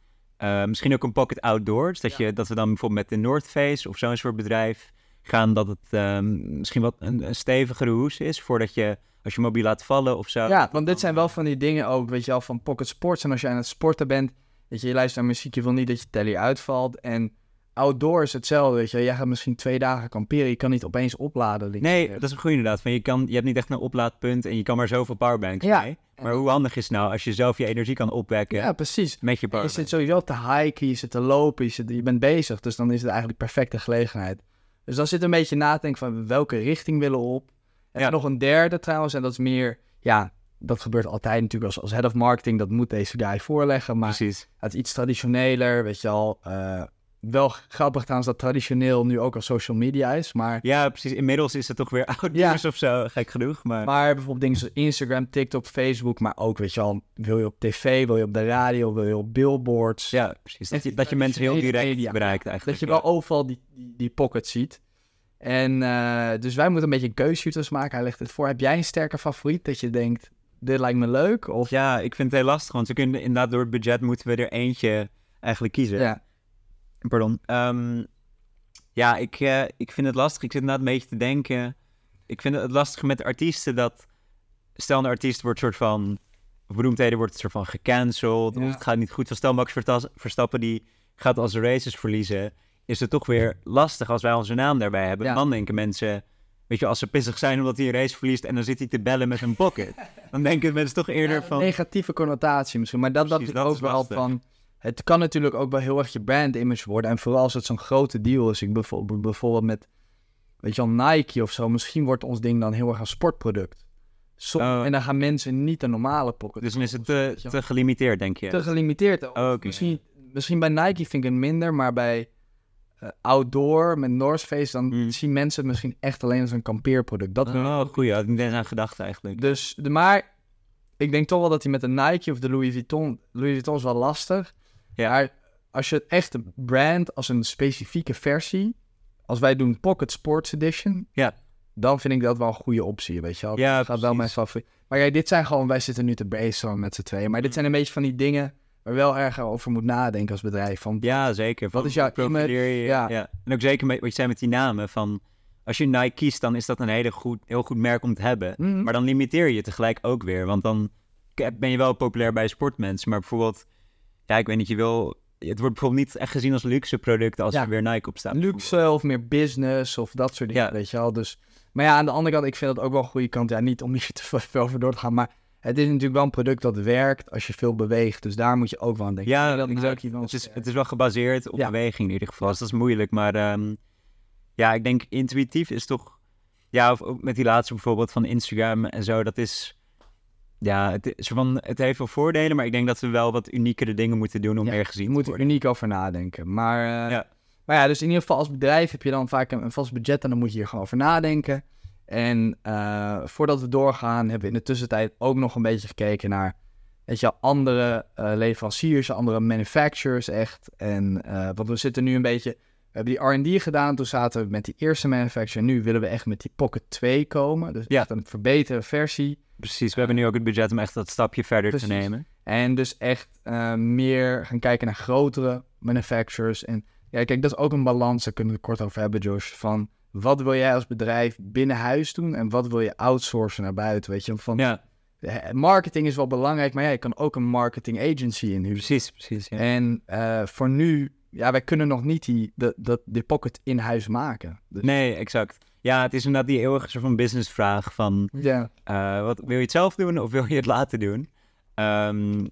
Misschien ook een pocket outdoor. Dus dat, je, dat we dan bijvoorbeeld met de North Face of zo'n soort bedrijf gaan. Dat het ehm, misschien wat een, een stevigere hoes is. Voordat je, als je mobiel laat vallen of zo. Ja, want dit zijn wel van die dingen ook, weet je wel, van Pocket Sports. En als je aan het sporten bent, weet je, je luistert naar muziek, je wil niet dat je telly uitvalt. En outdoor is hetzelfde, weet je. Jij gaat misschien twee dagen kamperen, je kan niet opeens opladen. links Nee, dat is een goede inderdaad. Van je, kan, je hebt niet echt een oplaadpunt en je kan maar zoveel powerbanks Ja. mee. Maar hoe handig is het nou als je zelf je energie kan opwekken Ja, precies. met je Je powerbank? zit sowieso te hiken, je zit te lopen, je, zit, je bent bezig. Dus dan is het eigenlijk perfecte gelegenheid. Dus dan zit een beetje na te denken van welke richting willen we op. En Ja. nog een derde trouwens, en dat is meer, ja, dat gebeurt altijd natuurlijk als, als head of marketing. Dat moet deze guy voorleggen, maar Precies. het is iets traditioneler, weet je al. Wel grappig trouwens dat traditioneel nu ook al social media is, maar... Ja, precies. Inmiddels is het toch weer oud Ja. of zo. Gek genoeg. Maar, Maar bijvoorbeeld dingen zoals Instagram, TikTok, Facebook, maar ook, weet je al, wil je op tv, wil je op de radio, wil je op billboards. ja, precies. Dat je, dat je mensen heel direct media. bereikt eigenlijk. Dat je wel overal die, die, pocket ziet. En eh, dus wij moeten een beetje keuzeshooters maken. Hij legt het voor. Heb jij een sterke favoriet dat je denkt, dit lijkt me leuk? Of Ja, ik vind het heel lastig, want we kunnen inderdaad door het budget moeten we er eentje eigenlijk kiezen. ja. Pardon. Ehm, ja, ik, eh, ik vind het lastig. Ik zit inderdaad een beetje te denken. Ik vind het lastig met artiesten dat... Stel een artiest wordt soort van... Of beroemdheden wordt soort van gecanceld. Ja. Of het gaat niet goed. Van stel Max Verstappen die gaat als races verliezen. Is het toch weer lastig als wij onze naam daarbij hebben. Ja. Dan denken mensen... Weet je, als ze pissig zijn omdat hij een race verliest... en dan zit hij te bellen met een pocket. dan denken mensen toch eerder van... negatieve connotatie misschien. Maar dat, dat Precies, is dat ook is wel lastig. van... Het kan natuurlijk ook wel heel erg je brand image worden. En vooral als het zo'n grote deal is. Ik bijvoorbeeld, bijvoorbeeld met, weet je wel, Nike of zo. Misschien wordt ons ding dan heel erg een sportproduct. Oh. En dan gaan mensen niet een normale pocket. Dus dan is het te, te gelimiteerd, denk je? te gelimiteerd. Oh, misschien, misschien bij Nike vind ik het minder, maar bij eh, outdoor met North Face, dan Mm. zien mensen het misschien echt alleen als een kampeerproduct. Dat, Oh, goeie. Had ik niet eens aan gedacht eigenlijk. Dus, de, maar ik denk toch wel dat hij met de Nike of de Louis Vuitton, Louis Vuitton is wel lastig. Ja. Maar als je het echte brand als een specifieke versie, als wij doen Pocket Sports Edition, Ja. dan vind ik dat wel een goede optie, weet je wel. Ja, dat gaat wel mijn favoriet. Maar ja, dit zijn gewoon, wij zitten nu te brainstormen met z'n tweeën, maar dit zijn een beetje van die dingen waar wel erg over moet nadenken als bedrijf. Van, Ja, zeker. Wat is jouw je? Ja. Ja. En ook zeker met wat je zei met die namen. Van, als je Nike kiest, dan is dat een hele goed, heel goed merk om te hebben. Mhm. Maar dan limiteer je tegelijk ook weer. Want dan ben je wel populair bij sportmensen. Maar bijvoorbeeld, ja, ik weet niet, je wil... Het wordt bijvoorbeeld niet echt gezien als luxe product als Ja. er weer Nike op staat. luxe of meer business of dat soort dingen, Ja. weet je wel. Dus, maar ja, aan de andere kant, ik vind dat ook wel een goede kant. Ja, niet om hier te veel- over door te gaan, maar het is natuurlijk wel een product dat werkt als je veel beweegt. Dus daar moet je ook wel aan denken. Ja, dat exact. Nike wel Het is, het is wel gebaseerd op Ja. beweging in ieder geval. Dus dat is moeilijk. Maar ehm, ja, ik denk intuïtief is toch... Ja, of ook met die laatste bijvoorbeeld van Instagram en zo. Dat is... Ja, het, is van, het heeft wel voordelen, maar ik denk dat we wel wat uniekere dingen moeten doen om Ja, meer gezien Je te moet er worden. uniek over nadenken. Maar, eh, Ja. maar ja, dus in ieder geval als bedrijf heb je dan vaak een, een vast budget en dan moet je hier gewoon over nadenken. En eh, voordat we doorgaan, hebben we in de tussentijd ook nog een beetje gekeken naar weet je, andere eh, leveranciers, andere manufacturers echt. En want we zitten nu een beetje, we hebben die R&D gedaan, toen zaten we met die eerste manufacturer. Nu willen we echt met die Pocket 2 komen, dus Ja. echt een verbeterde versie. Precies, we hebben nu ook het budget om echt dat stapje verder Precies. te nemen. En dus echt eh, meer gaan kijken naar grotere manufacturers. En ja, kijk, dat is ook een balans, daar kunnen we het kort over hebben, Josh. Van wat wil jij als bedrijf binnen huis doen en wat wil je outsourcen naar buiten? Weet je, van Ja, eh, marketing is wel belangrijk, maar ja, je kan ook een marketing agency inhuren. precies, precies. Ja. En eh, voor nu, ja, wij kunnen nog niet die, dat die pocket in huis maken. Dus, Nee, exact. Ja, het is inderdaad die eeuwige soort van businessvraag van... Ja, eh, wat, wil je het zelf doen of wil je het laten doen? Ehm,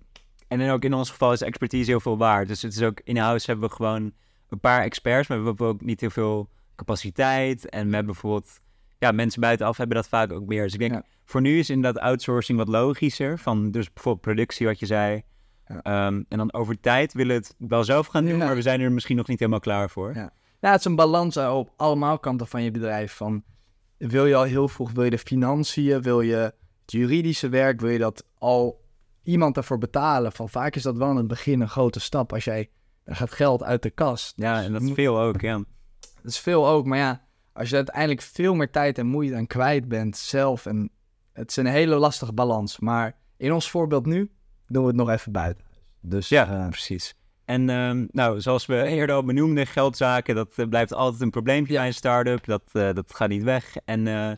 en dan ook in ons geval is expertise heel veel waard. Dus het is ook in-house hebben we gewoon een paar experts, maar we hebben ook niet heel veel capaciteit. En hebben bijvoorbeeld, ja, mensen buitenaf hebben dat vaak ook meer. Dus ik denk, Ja. voor nu is inderdaad outsourcing wat logischer. Van dus bijvoorbeeld productie, wat je zei. Ja. Ehm, en dan over tijd willen we het wel zelf gaan doen, Ja. maar we zijn er misschien nog niet helemaal klaar voor. Ja. Nou, het is een balans op allemaal kanten van je bedrijf. Van, wil je al heel vroeg, wil je de financiën, wil je het juridische werk, wil je dat al iemand daarvoor betalen? Van vaak is dat wel in het begin een grote stap als jij, er gaat geld uit de kas. Ja, en dat is veel ook, ja. Dat is veel ook, maar ja, als je uiteindelijk veel meer tijd en moeite aan kwijt bent zelf, en het is een hele lastige balans. Maar in ons voorbeeld nu doen we het nog even buiten. Dus Ja, eh, precies. En ehm, nou, zoals we eerder al benoemden, geldzaken, dat eh, blijft altijd een probleempje bij een start-up. Dat, eh, dat gaat niet weg. En eh,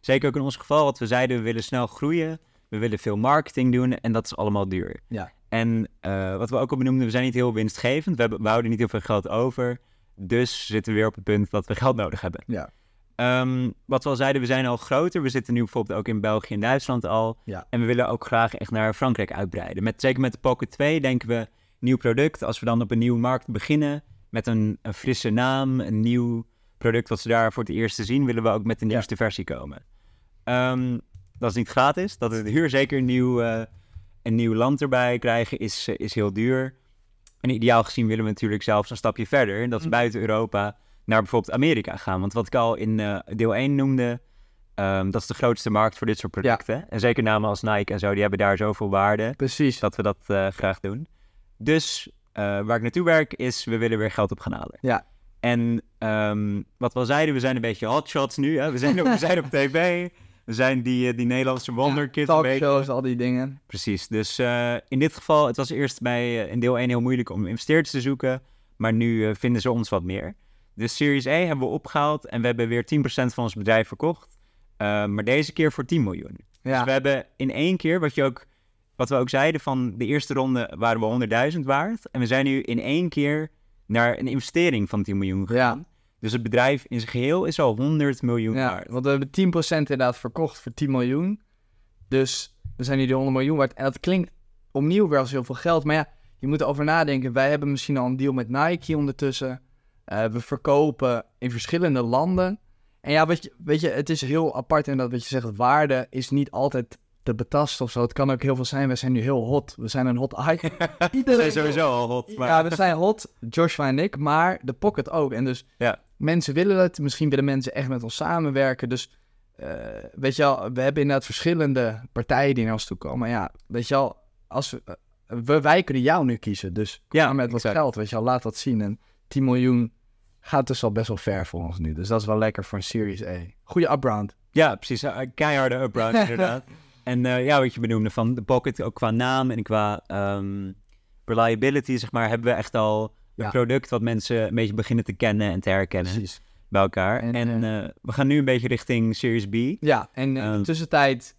zeker ook in ons geval, wat we zeiden, we willen snel groeien. We willen veel marketing doen en dat is allemaal duur. Ja. En wat we ook al benoemden, we zijn niet heel winstgevend. We, hebben, we houden niet heel veel geld over. Dus zitten we weer op het punt dat we geld nodig hebben. Ja. Ehm, wat we al zeiden, we zijn al groter. We zitten nu bijvoorbeeld ook in België en Duitsland al. Ja. En we willen ook graag echt naar Frankrijk uitbreiden. Met, zeker met de Pocket 2 denken we, nieuw product. Als we dan op een nieuwe markt beginnen, met een, een frisse naam, een nieuw product wat ze daar voor het eerst te zien, willen we ook met de nieuwste versie komen. Ehm, dat is niet gratis. Dat is duur. Zeker een nieuw, eh, een nieuw land erbij krijgen is, eh, is heel duur. En ideaal gezien willen we natuurlijk zelfs een stapje verder. En dat is Mhm. buiten Europa naar bijvoorbeeld Amerika gaan. Want wat ik al in eh, deel 1 noemde, ehm, dat is de grootste markt voor dit soort producten. En zeker namen als Nike en zo, die hebben daar zoveel waarde precies. dat we dat graag doen. Dus eh, waar ik naartoe werk is, we willen weer geld op gaan halen. Ja. En ehm, wat we al zeiden, we zijn een beetje hotshots nu. Hè? We, zijn op, we zijn op tv. We zijn die, eh, die Nederlandse wonderkids. beetje. Talkshows, al die dingen. Precies. Dus eh, in dit geval, het was eerst bij in deel 1 heel moeilijk om investeerders te zoeken. Maar nu vinden ze ons wat meer. Dus Series A hebben we opgehaald en we hebben weer 10% van ons bedrijf verkocht. Maar deze keer voor 10 miljoen. Dus Ja, we hebben in één keer, wat, je ook, wat we ook zeiden, van de eerste ronde waren we 100.000 waard. En we zijn nu in één keer naar een investering van 10 miljoen gegaan. ja, Dus het bedrijf in zijn geheel is al 100 miljoen ja, waard. want we hebben 10% inderdaad verkocht voor 10 miljoen. Dus we zijn nu die 100 miljoen waard. En dat klinkt opnieuw weer als heel veel geld. Maar ja, je moet erover nadenken. Wij hebben misschien al een deal met Nike ondertussen. Eh, we verkopen in verschillende landen. En ja, weet je, weet je, het is heel apart in dat wat je zegt, waarde is niet altijd te betasten of zo. Het kan ook heel veel zijn. We zijn nu heel hot. We zijn een hot item. We Iedereen zijn sowieso al hot. Maar... Ja, we zijn hot, Joshua en ik, maar de Pocket ook. En dus Ja. mensen willen het, misschien willen mensen echt met ons samenwerken. Dus eh, weet je wel, we hebben inderdaad verschillende partijen die naar ons toe komen. Maar ja, weet je wel, als we, eh, we, wij kunnen jou nu kiezen. Dus Ja, met wat geld, weet je wel, laat dat zien. En 10 miljoen gaat dus al best wel ver voor ons nu. Dus dat is wel lekker voor een Series A. Goede upround. Ja, precies. eh, Keiharde upround inderdaad. En eh, ja, wat je benoemde van de Pocket, ook qua naam en qua ehm, reliability, zeg maar, hebben we echt al een Ja. product wat mensen een beetje beginnen te kennen en te herkennen. Precies. bij elkaar. En, En, eh, we gaan nu een beetje richting Series B. Ja, en in de Ehm. tussentijd,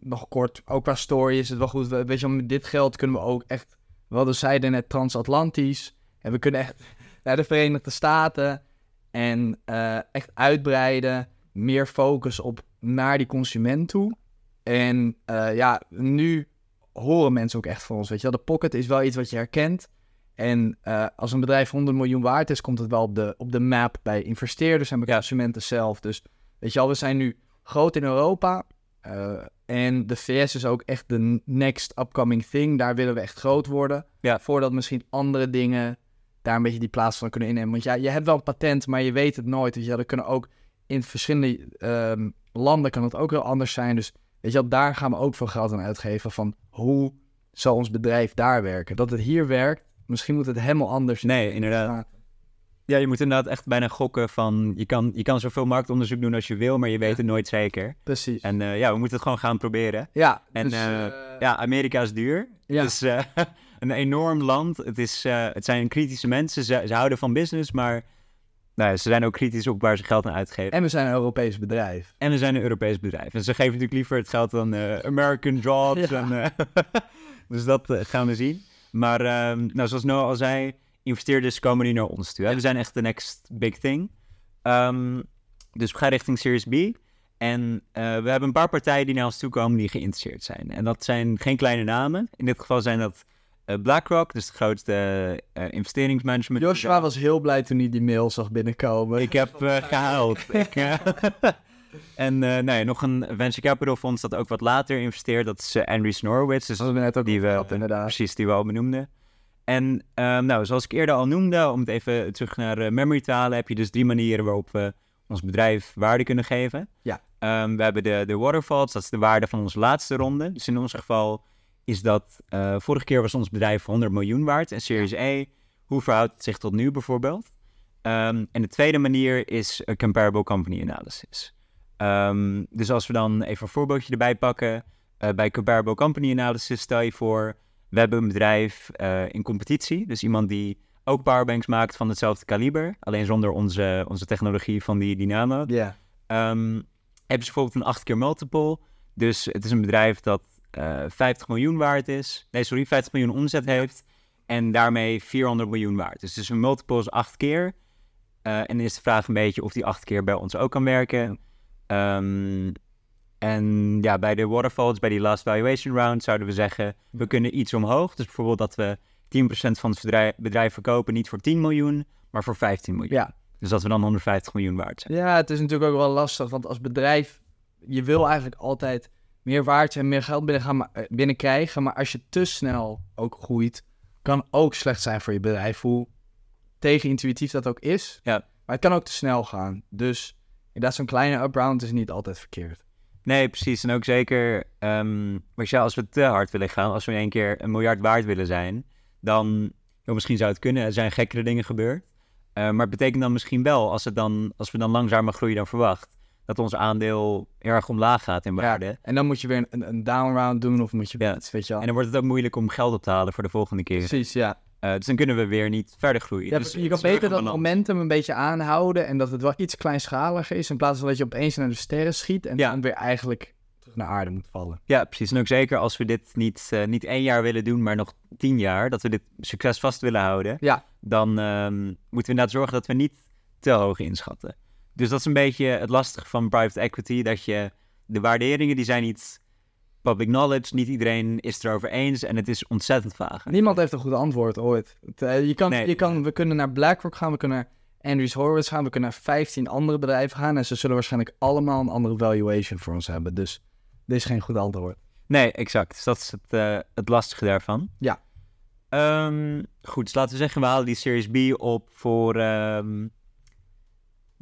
nog kort, ook qua story is het wel goed. We- Weet je, met dit geld kunnen we ook echt, we hadden zeiden net transatlantisch. En we kunnen echt naar de Verenigde Staten en eh, echt uitbreiden. Meer focus op naar die consument toe. En eh, ja, nu horen mensen ook echt van ons. Weet je wel, de pocket is wel iets wat je herkent. En eh, als een bedrijf 100 miljoen waard is, komt het wel op de, op de map bij investeerders en bij Ja. consumenten zelf. Dus weet je wel, we zijn nu groot in Europa. eh, en de VS is ook echt de next upcoming thing. Daar willen we echt groot worden. Ja. Voordat misschien andere dingen daar een beetje die plaats van kunnen innemen. Want ja, je hebt wel een patent, maar je weet het nooit. Je wel, er kunnen ook in verschillende ehm, landen kan het ook heel anders zijn. Dus weet je wel, daar gaan we ook veel geld aan uitgeven. Van hoe zal ons bedrijf daar werken? Dat het hier werkt, misschien moet het helemaal anders. Nee, inderdaad. gaan. Ja, je moet inderdaad echt bijna gokken van... Je kan, je kan zoveel marktonderzoek doen als je wil, maar je weet het nooit zeker. Precies. En eh, ja, we moeten het gewoon gaan proberen. ja, En, dus, eh, eh, Ja, Amerika is duur. ja. Het is een enorm land. Het, is, het zijn kritische mensen. Ze, ze houden van business, maar nou ja, ze zijn ook kritisch op waar ze geld aan uitgeven. En we zijn een Europees bedrijf. En we zijn een Europees bedrijf. En ze geven natuurlijk liever het geld dan eh, American jobs. Ja. En, eh, dus dat eh, gaan we zien. Maar ehm, nou, zoals Noah al zei, investeerders komen nu naar ons toe. Hè? We zijn echt de next big thing. Ehm, dus we gaan richting Series B. En we hebben een paar partijen die naar ons toe komen die geïnteresseerd zijn. En dat zijn geen kleine namen. In dit geval zijn dat BlackRock, dus de grootste eh, investeringsmanagement. Joshua was heel blij toen hij die mail zag binnenkomen. Ik heb eh. Ik, eh, en eh, nou nog een venture capital fonds dat ook wat later investeert. Dat is eh, Andreessen Horowitz. Dus Dat we net ook die we, inderdaad. precies, die we al benoemden. En ehm, nou, zoals ik eerder al noemde, om het even terug naar eh, memory te halen, heb je dus drie manieren waarop we ons bedrijf waarde kunnen geven. Ja. Ehm, we hebben de, de waterfalls, dat is de waarde van onze laatste ronde. Dus in ons geval is dat, eh, vorige keer was ons bedrijf 100 miljoen waard. En Series E, hoe verhoudt het zich tot nu bijvoorbeeld? Ehm, en de tweede manier is een comparable company analysis. Ehm, dus als we dan even een voorbeeldje erbij pakken. eh, bij comparable company analysis stel je voor, we hebben een bedrijf eh, in competitie. Dus iemand die ook powerbanks maakt van hetzelfde kaliber. Alleen zonder onze, onze technologie van die Dynamo. Ja. Ehm, hebben ze bijvoorbeeld een 8 keer multiple. Dus het is een bedrijf dat eh 50 miljoen waard is. Nee, sorry, 50 miljoen omzet heeft. En daarmee 400 miljoen waard. Dus, dus een multiple is 8 keer. Eh, en dan is de vraag een beetje of die 8 keer bij ons ook kan werken. Ehm, en ja, bij de waterfalls, bij die last valuation round, zouden we zeggen, we kunnen iets omhoog. Dus bijvoorbeeld dat we 10% van het bedrijf, bedrijf verkopen, niet voor 10 miljoen, maar voor 15 miljoen. Ja. Dus dat we dan 150 miljoen waard zijn. ja, het is natuurlijk ook wel lastig, want als bedrijf, je wil eigenlijk altijd meer waard en meer geld binnen gaan, eh, binnenkrijgen. Maar als je te snel ook groeit, kan ook slecht zijn voor je bedrijf. Hoe tegenintuïtief dat ook is. Ja. Maar het kan ook te snel gaan. Dus inderdaad, zo'n kleine upround is niet altijd verkeerd. Nee, precies. En ook zeker, ehm maar ja, als we te hard willen gaan, als we in één keer een miljard waard willen zijn, dan, joh, misschien zou het kunnen, er zijn gekkere dingen gebeurd. Eh, maar het betekent dan misschien wel, als, het dan, als we dan langzamer groeien dan verwacht, dat ons aandeel erg omlaag gaat in waarde. En dan moet je weer een, een down round doen of moet je Ja. iets, weet je wel. En dan wordt het ook moeilijk om geld op te halen voor de volgende keer. Precies, ja. Eh, dus dan kunnen we weer niet verder groeien. Ja, dus je kan beter dat momentum een beetje aanhouden en dat het wel iets kleinschaliger is in plaats van dat je opeens naar de sterren schiet en Ja. dan weer eigenlijk terug naar aarde moet vallen. Ja, precies. En ook zeker als we dit niet, eh, niet één jaar willen doen, maar nog tien jaar, dat we dit succes vast willen houden, Ja. dan ehm, moeten we inderdaad zorgen dat we niet te hoog inschatten. Dus dat is een beetje het lastige van private equity, dat je de waarderingen, die zijn niet public knowledge, niet iedereen is het erover eens en het is ontzettend vaag. Niemand heeft een goed antwoord ooit. Eh, je kan, Nee. je kan, we kunnen naar BlackRock gaan, we kunnen naar Andrews Horowitz gaan, we kunnen naar 15 andere bedrijven gaan en ze zullen waarschijnlijk allemaal een andere valuation voor ons hebben. Dus dit is geen goed antwoord. Nee, exact. Dus dat is het, eh, het lastige daarvan. Ja. Ehm, goed, dus laten we zeggen, we halen die Series B op voor... ehm,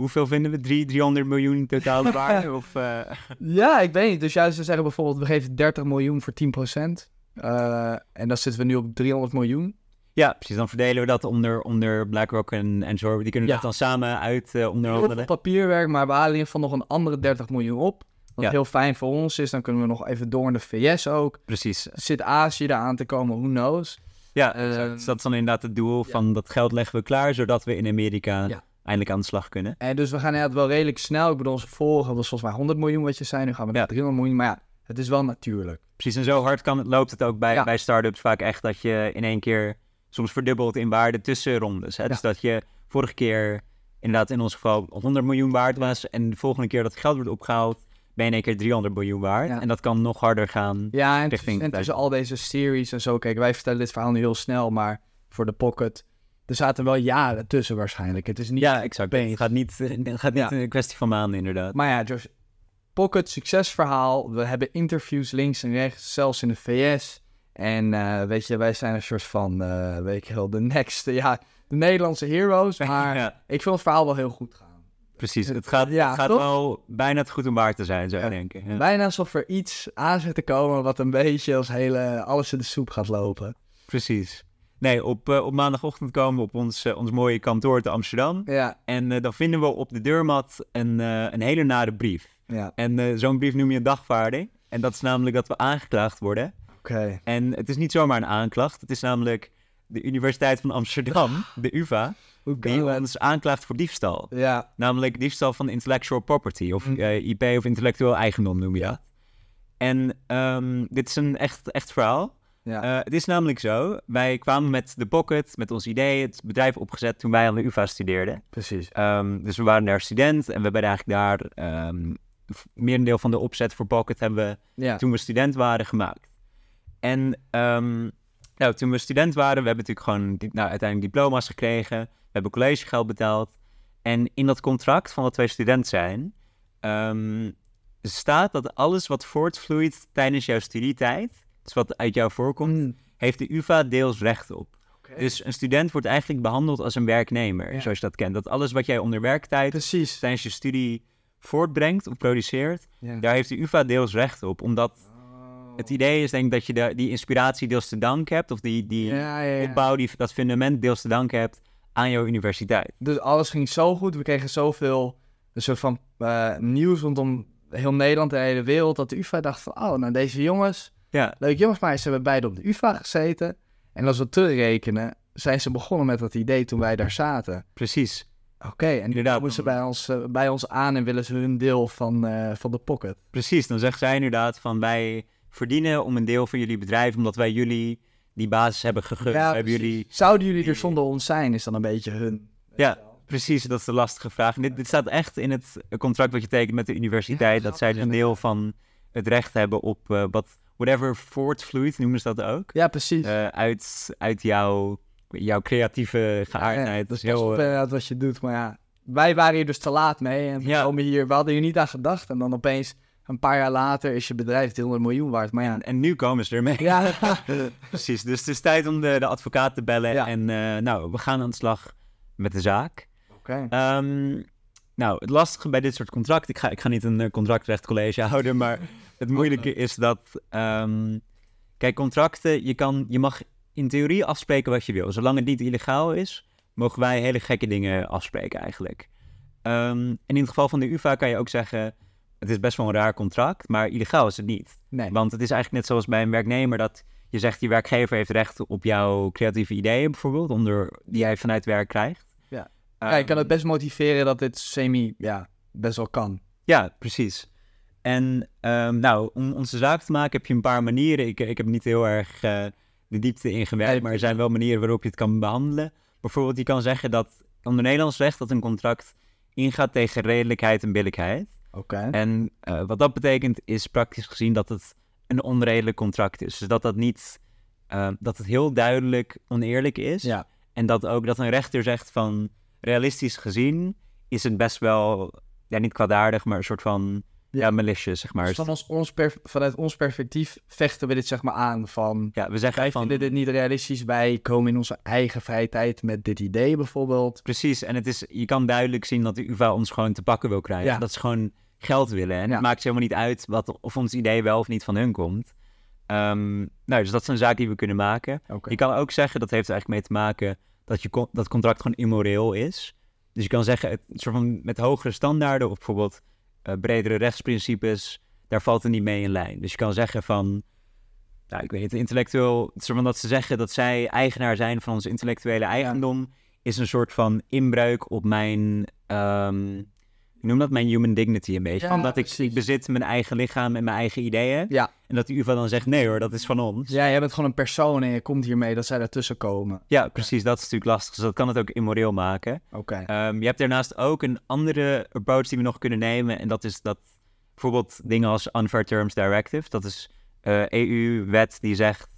hoeveel vinden we? Drie, 300 miljoen totale waarde? of, eh, Ja, ik weet niet. Dus juist ze zeggen bijvoorbeeld, we geven 30 miljoen voor 10%. eh en dan zitten we nu op 300 miljoen. Ja, precies. Dan verdelen we dat onder, onder BlackRock en, en. Die kunnen Ja. dat dan samen uit veel onderhandelen. papierwerk, maar we halen in ieder geval nog een andere 30 miljoen op. Wat Ja. heel fijn voor ons is. Dan kunnen we nog even door in de VS ook. Precies. Zit Azië daar aan te komen, who knows. Ja, Eh, exact. Dus dat is dan inderdaad het doel ja. van dat geld leggen we klaar, zodat we in Amerika. Eindelijk aan de slag kunnen. En dus we gaan inderdaad wel redelijk snel. Ik bedoel, onze vorige was volgens mij 100 miljoen wat je zei. Nu gaan we naar Ja. 300 miljoen. Maar ja, het is wel natuurlijk. Precies, en zo hard kan het, loopt het ook bij, Ja. bij start-ups vaak echt dat je in één keer soms verdubbelt in waarde tussen rondes. Hè? Dus dat je vorige keer inderdaad in ons geval 100 miljoen waard was en de volgende keer dat geld wordt opgehaald, ben je in één keer 300 miljoen waard. Ja. En dat kan nog harder gaan. Ja, en, Richting en tussen al deze series en zo. Kijk, wij vertellen dit verhaal nu heel snel. Maar voor de Pocket, er zaten wel jaren tussen waarschijnlijk. Het is niet... Ja, exact. opeens. Het gaat niet, het gaat niet Ja. een kwestie van maanden inderdaad. Maar ja, Josh, Pocket, succesverhaal. We hebben interviews links en rechts, zelfs in de VS. En eh, weet je, wij zijn een soort van, eh, weet je wel, de next, ja, de Nederlandse heroes. Maar Ja, ik vind het verhaal wel heel goed gaan. precies. Het gaat, Ja, het gaat toch? wel bijna te goed om waar te zijn, zou ik denken. Ja. Bijna alsof er iets aan zit te komen wat een beetje als hele, alles in de soep gaat lopen. Precies. Nee, op, eh, op maandagochtend komen we op ons, eh, ons mooie kantoor te Amsterdam. Ja, En eh, dan vinden we op de deurmat een, een hele nare brief. ja, En zo'n brief noem je een dagvaarding. En dat is namelijk dat we aangeklaagd worden. oké. En het is niet zomaar een aanklacht. Het is namelijk de Universiteit van Amsterdam, de UvA, die ons aanklaagt voor diefstal. Ja, Namelijk diefstal van intellectual property, of eh, IP of intellectueel eigendom noem je dat. En ehm, dit is een echt, echt verhaal. Ja. Eh, het is namelijk zo, wij kwamen met de Pocket, met ons idee, het bedrijf opgezet toen wij aan de UvA studeerden. precies. Ehm, dus we waren daar student en we hebben eigenlijk daar ehm f- merendeel van de opzet voor Pocket hebben we Ja, toen we student waren gemaakt. En ehm, nou, toen we student waren, we hebben natuurlijk gewoon nou, uiteindelijk diploma's gekregen. We hebben collegegeld betaald. En in dat contract van dat wij student zijn, ehm, staat dat alles wat voortvloeit tijdens jouw studietijd, wat uit jou voorkomt, Mm, heeft de UvA deels recht op. Dus een student wordt eigenlijk behandeld als een werknemer, Ja. zoals je dat kent. Dat alles wat jij onder werktijd precies. tijdens je studie voortbrengt of produceert, Ja. daar heeft de UvA deels recht op. Omdat Oh. het idee is denk ik dat je de, die inspiratie deels te danken hebt, of die, die Ja, opbouw, die, dat fundament deels te danken hebt aan jouw universiteit. Dus alles ging zo goed. We kregen zoveel een soort van eh, nieuws rondom heel Nederland en de hele wereld. Dat de UvA dacht van, oh, nou deze jongens, Ja, leuke jongens, maar ze hebben beide op de UvA gezeten. En als we terugrekenen, zijn ze begonnen met dat idee toen wij daar zaten. precies. Oké, en Inderdaad, komen ze bij ons, eh, bij ons aan en willen ze hun deel van, eh, van de pocket. Precies, dan zegt zij inderdaad van wij verdienen om een deel van jullie bedrijf, omdat wij jullie die basis hebben gegund. Ja, hebben jullie... Zouden jullie er zonder ons zijn, is dan een beetje hun. Ja, precies, dat is de lastige vraag. En dit, dit staat echt in het contract wat je tekent met de universiteit, Ja, dat zij dus een grappig deel van het recht hebben op eh, wat, whatever voortvloeit, noemen ze dat ook. Ja, precies. eh, uit, uit jouw, jouw creatieve geaardheid. dat is heel, eh, wat je doet, maar ja. Wij waren hier dus te laat mee en we Ja. komen hier, we hadden hier niet aan gedacht. En dan opeens, een paar jaar later, is je bedrijf 300 miljoen waard. Maar ja, en, en nu komen ze ermee. ja, Precies, dus het is tijd om de, de advocaat te bellen. Ja. En eh, nou, we gaan aan de slag met de zaak. oké. Ehm, nou, het lastige bij dit soort contracten... Ik ga, ik ga niet een eh, contractrechtcollege houden, maar het moeilijke is dat... ehm, kijk, contracten, je, kan, je mag in theorie afspreken wat je wil. Zolang het niet illegaal is, mogen wij hele gekke dingen afspreken eigenlijk. Ehm, en in het geval van de UvA kan je ook zeggen... Het is best wel een raar contract, maar illegaal is het niet. Nee. Want het is eigenlijk net zoals bij een werknemer dat je zegt, je werkgever heeft recht op jouw creatieve ideeën bijvoorbeeld, onder, die jij vanuit werk krijgt. Ja. je kan het best motiveren dat dit semi, ja, best wel kan. Ja, precies. En ehm, nou, om onze zaak te maken heb je een paar manieren. Ik, ik heb niet heel erg eh, de diepte ingewerkt, maar er zijn wel manieren waarop je het kan behandelen. Bijvoorbeeld, je kan zeggen dat onder Nederlands recht dat een contract ingaat tegen redelijkheid en billijkheid. Oké. En eh, wat dat betekent is praktisch gezien dat het een onredelijk contract is. Dus dat dat niet, eh, dat het heel duidelijk oneerlijk is. Ja. En dat ook dat een rechter zegt van realistisch gezien is het best wel, ja niet kwaadaardig, maar een soort van ja, Ja. malicious zeg maar. Dus van ons, vanuit ons perspectief vechten we dit zeg maar aan van... ja, we zeggen Wij van vinden dit niet realistisch, wij komen in onze eigen vrije tijd met dit idee bijvoorbeeld. precies. En het is, je kan duidelijk zien dat de UvA ons gewoon te pakken wil krijgen. Ja. Dat ze gewoon geld willen. En het maakt helemaal niet uit wat, of ons idee wel of niet van hun komt. Ehm, nou, dus dat is een zaak die we kunnen maken. Je kan ook zeggen, dat heeft er eigenlijk mee te maken, dat je dat contract gewoon immoreel is. Dus je kan zeggen, het, soort van met hogere standaarden of bijvoorbeeld eh, bredere rechtsprincipes, daar valt het niet mee in lijn. Dus je kan zeggen van, nou, ik weet niet, intellectueel, soort van dat ze zeggen dat zij eigenaar zijn van onze intellectuele eigendom, is een soort van inbreuk op mijn, ehm, ik noem dat mijn human dignity een beetje. Ja, Omdat ik, bezit mijn eigen lichaam en mijn eigen ideeën. Ja. En dat de UvA dan zegt, nee hoor, dat is van ons. Ja, jij bent gewoon een persoon en je komt hiermee dat zij daartussen komen. Ja, precies. Dat is natuurlijk lastig. Dus dat kan het ook immoreel maken. Oké. Ehm, je hebt daarnaast ook een andere approach die we nog kunnen nemen. En dat is dat bijvoorbeeld dingen als Unfair Terms Directive. Dat is eh, EU-wet die zegt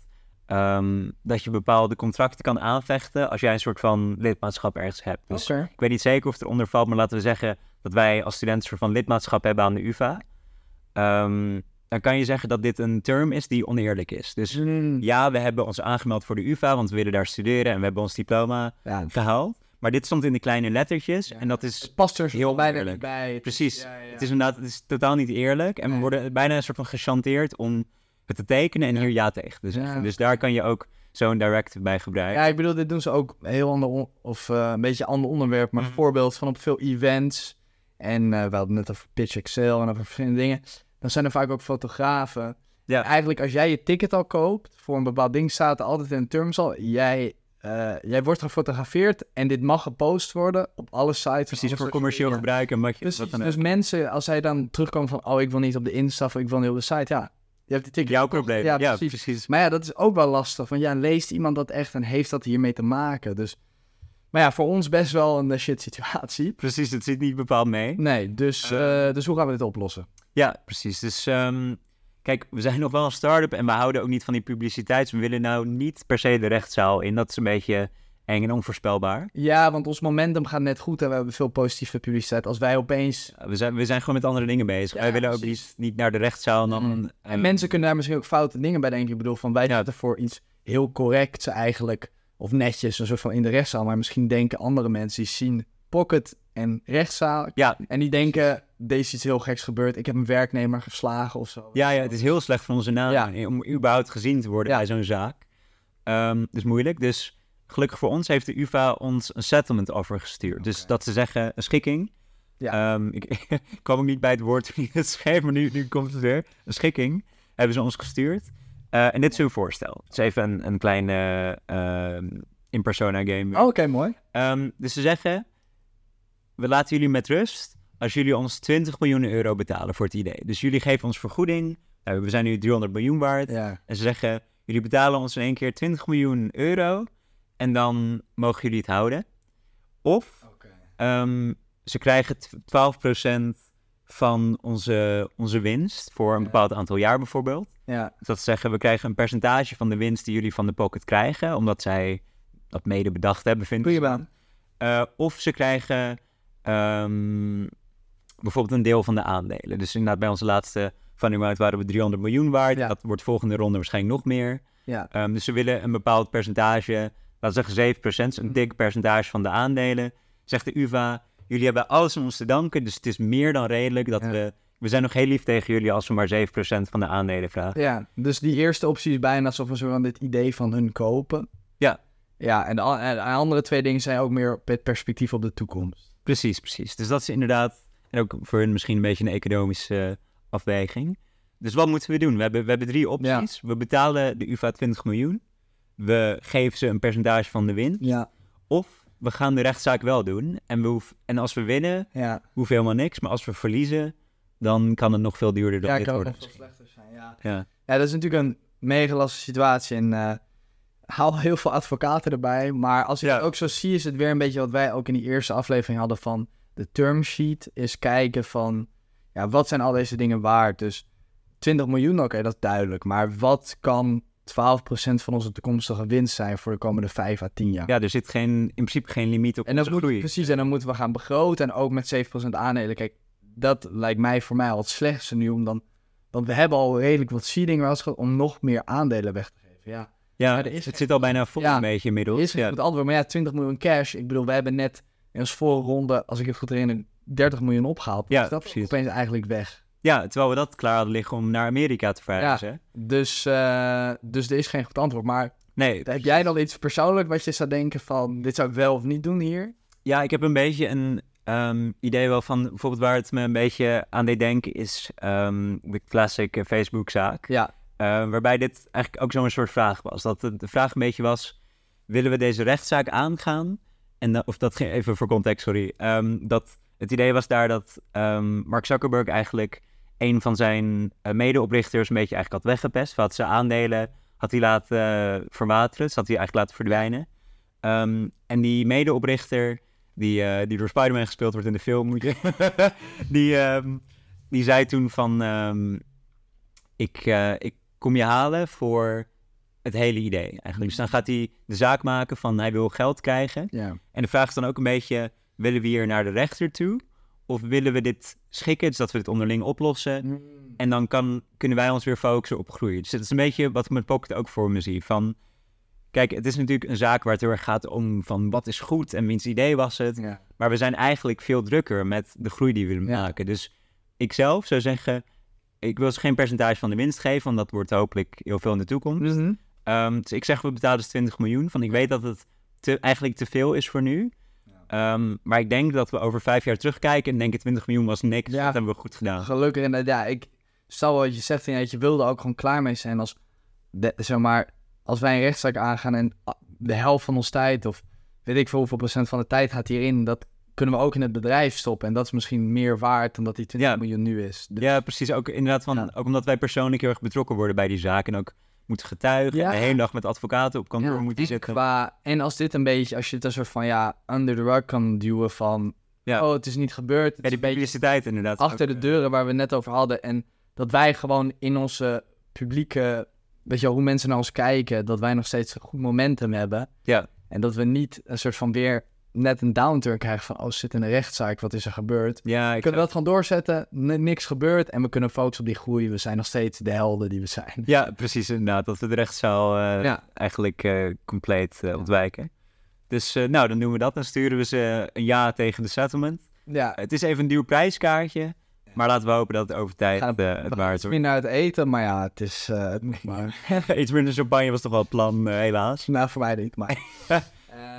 ehm, dat je bepaalde contracten kan aanvechten als jij een soort van lidmaatschap ergens hebt. Dus ik weet niet zeker of het eronder valt, maar laten we zeggen dat wij als studenten soort van lidmaatschap hebben aan de UvA. Ehm, dan kan je zeggen dat dit een term is die oneerlijk is. Dus Mm, ja, we hebben ons aangemeld voor de UvA, want we willen daar studeren en we hebben ons diploma ja, gehaald. Maar dit stond in de kleine lettertjes Ja. en dat is het past er Heel heel bijna eerlijk. niet bij. precies. Ja. Het is inderdaad het is totaal niet eerlijk en we worden bijna een soort van gechanteerd om het te tekenen en hier ja tegen te zeggen. Ja. Dus daar kan je ook zo'n directive bij gebruiken. Ja, ik bedoel, dit doen ze ook heel ander, of eh, een beetje ander onderwerp, maar Mhm. voorbeeld van op veel events. En eh we hadden net over Pitch Excel en over verschillende dingen. Dan zijn er vaak ook fotografen. Ja. Eigenlijk, als jij je ticket al koopt voor een bepaald ding, staat er altijd in een terms al. Jij, eh, jij wordt gefotografeerd en dit mag gepost worden op alle sites. Precies, voor commercieel media. gebruik en wat je Precies, wat dan dus mensen, als zij dan terugkomen van, oh, ik wil niet op de Insta of ik wil niet op de site, ja, je hebt die ticket. Jouw probleem. Ja, Ja, precies. precies. Maar ja, dat is ook wel lastig. Want ja, leest iemand dat echt en heeft dat hiermee te maken? Dus, maar ja, voor ons best wel een eh, shit situatie. Precies, het zit niet bepaald mee. Nee, dus, Eh. eh, dus hoe gaan we dit oplossen? Ja, precies. Dus ehm, kijk, we zijn nog wel een start-up en we houden ook niet van die publiciteit. Dus we willen nou niet per se de rechtszaal in. Dat is een beetje eng en onvoorspelbaar. Ja, want ons momentum gaat net goed en we hebben veel positieve publiciteit. Als wij opeens... We zijn, we zijn gewoon met andere dingen bezig. Ja, Wij willen ook niet, niet naar de rechtszaal. en Dan, Mm. en En mensen kunnen daar misschien ook foute dingen bij denken. Ik bedoel, van wij Ja. zitten voor iets heel corrects eigenlijk. Of netjes, een soort van in de rechtszaal. Maar misschien denken andere mensen die zien pocket en rechtszaal. Ja, En die denken, deze is iets heel geks gebeurd. Ik heb een werknemer geslagen of zo. Ja, ja, het is heel slecht van onze naam Ja. om überhaupt gezien te worden Ja. bij zo'n zaak. Ehm dus moeilijk. Dus gelukkig voor ons heeft de UvA ons een settlement offer gestuurd. Dus dat ze zeggen, een schikking. Ja. Ehm, ik, ik kwam ook niet bij het woord toen ik het schreef, maar nu, nu komt het weer. Een schikking hebben ze ons gestuurd. Eh, en dit is hun voorstel. Het is even een, een kleine ehm in persona game. Oh, Oké, mooi. Ehm, dus ze zeggen, we laten jullie met rust als jullie ons 20 miljoen euro betalen voor het idee. Dus jullie geven ons vergoeding. Nou, we zijn nu 300 miljoen waard. Ja. En ze zeggen, jullie betalen ons in één keer 20 miljoen euro en dan mogen jullie het houden. Of ehm, ze krijgen tw- 12% van onze, onze winst voor een bepaald aantal jaar bijvoorbeeld. Ja. Dus dat ze zeggen, we krijgen een percentage van de winst die jullie van de pocket krijgen, omdat zij dat mede bedacht hebben, vind ik. baan. Eh, of ze krijgen ehm, bijvoorbeeld een deel van de aandelen. Dus inderdaad, bij onze laatste funding round waren we 300 miljoen waard. Ja. Dat wordt volgende ronde waarschijnlijk nog meer. Ja. Ehm, dus ze willen een bepaald percentage, laten we zeggen 7%, een Mhm. dik percentage van de aandelen. Zegt de UvA, jullie hebben alles aan ons te danken, dus het is meer dan redelijk dat Ja. we... We zijn nog heel lief tegen jullie als we maar 7% van de aandelen vragen. ja, dus die eerste optie is bijna alsof we zo van dit idee van hun kopen. Ja. Ja, en de, a- en de andere twee dingen zijn ook meer het perspectief op de toekomst. Precies, precies. Dus dat is inderdaad, en ook voor hun misschien een beetje een economische afweging. Dus wat moeten we doen? We hebben, we hebben drie opties. We betalen de UvA 20 miljoen. We geven ze een percentage van de winst. Ja. Of we gaan de rechtszaak wel doen. En, we hoef, en als we winnen, Ja, hoeft helemaal niks. Maar als we verliezen, dan kan het nog veel duurder dan ja dit kan ook worden. nog veel slechter zijn. Ja. Ja. ja, dat is natuurlijk een mega lastige situatie. En eh haal heel veel advocaten erbij. Maar als ik Ja. het ook zo zie, is het weer een beetje wat wij ook in die eerste aflevering hadden van de term sheet. Is kijken van, ja, wat zijn al deze dingen waard? Dus 20 miljoen, oké, dat is duidelijk. Maar wat kan 12% van onze toekomstige winst zijn voor de komende 5 à 10 jaar? ja, er zit geen, in principe geen limiet op En onze moet, groei. precies, en dan moeten we gaan begroten en ook met 7% aandelen. Kijk, dat lijkt mij voor mij al het slechtste nu, om dan, want we hebben al redelijk wat seeding rounds gehad om nog meer aandelen weg te geven. Ja, Ja, er het zit al bijna vol Ja. een beetje inmiddels. is ja. goed antwoord, maar ja, 20 miljoen cash. Ik bedoel, we hebben net in ons vorige ronde, als ik het goed herinner, 30 miljoen opgehaald. Ja, is dat precies. opeens eigenlijk weg. Ja, terwijl we dat klaar hadden liggen om naar Amerika te verhuizen. Dus, eh, dus er is geen goed antwoord. Maar Nee, heb jij dan iets persoonlijk wat je zou denken van, dit zou ik wel of niet doen hier? Ja, ik heb een beetje een ehm, idee wel van, bijvoorbeeld waar het me een beetje aan deed denken, is ehm, de classic Facebook-zaak. Ja, Eh, waarbij dit eigenlijk ook zo'n soort vraag was. Dat de, vraag een beetje was, willen we deze rechtszaak aangaan? En of dat ging even voor context, sorry. Ehm, dat het idee was daar dat Mark Zuckerberg eigenlijk een van zijn eh, medeoprichters een beetje eigenlijk had weggepest. Had zijn aandelen had hij laten uh, verwateren, dus had hij eigenlijk laten verdwijnen. Um, en die medeoprichter, die, uh, die door Spider-Man gespeeld wordt in de film, moet je, die, um, die zei toen van, um, ik, uh, ik kom je halen voor het hele idee eigenlijk. Dus dan gaat hij de zaak maken van hij wil geld krijgen. Ja. En de vraag is dan ook een beetje, willen we hier naar de rechter toe? Of willen we dit schikken, dus dat we het onderling oplossen? Mm. En dan kan, kunnen wij ons weer focussen op groei. Dus dat is een beetje wat ik met Pocket ook voor me zie. Van, kijk, het is natuurlijk een zaak waar het heel erg gaat om van wat is goed en wiens idee was het. Ja. Maar we zijn eigenlijk veel drukker met de groei die we willen Ja. maken. Dus ik zelf zou zeggen, ik wil ze geen percentage van de winst geven, want dat wordt hopelijk heel veel in de toekomst. Mhm. Ehm, dus ik zeg, we betalen dus 20 miljoen. Van ik weet dat het te, eigenlijk te veel is voor nu. Ehm, maar ik denk dat we over vijf jaar terugkijken en denken 20 miljoen was niks. Ja. Dat hebben we goed gedaan. Gelukkig inderdaad, ja, ik stel wat je zegt je wilde ook gewoon klaar mee zijn als, de, zeg maar, als wij een rechtszaak aangaan en de helft van ons tijd of weet ik veel hoeveel procent van de tijd gaat hierin, dat kunnen we ook in het bedrijf stoppen en dat is misschien meer waard dan dat die 20 Ja. miljoen nu is. Dus- Ja, precies. Ook inderdaad van, Ja. ook omdat wij persoonlijk heel erg betrokken worden bij die zaak en ook moeten getuigen. Ja. De hele dag met advocaten op kantoor Ja, moeten en zitten. Qua, en als dit een beetje, als je het een soort van ja, under the rug kan duwen van, Ja. oh het is niet gebeurd, het Ja, die publiciteit inderdaad. achter Ook, de deuren waar we het net over hadden. En dat wij gewoon in onze publieke, weet je wel, hoe mensen naar ons kijken, dat wij nog steeds een goed momentum hebben. Ja. En dat we niet een soort van weer net een downturn krijgen van, oh, ze zit in een rechtszaak, wat is er gebeurd? Ja, We ik kunnen dat gewoon doorzetten, niks gebeurt en we kunnen focussen op die groei. We zijn nog steeds de helden die we zijn. Ja, precies inderdaad. Dat we de rechtszaal Ja. eigenlijk eh, compleet eh, ontwijken. Dus nou, dan doen we dat. Dan sturen we ze een ja tegen de settlement. Ja, Het is even een duur prijskaartje. Maar laten we hopen dat het over tijd het we waard wordt. minder uit eten, maar ja, het is, het moet maar. Iets minder champagne was toch wel het plan, helaas. nou, voor mij niet, maar.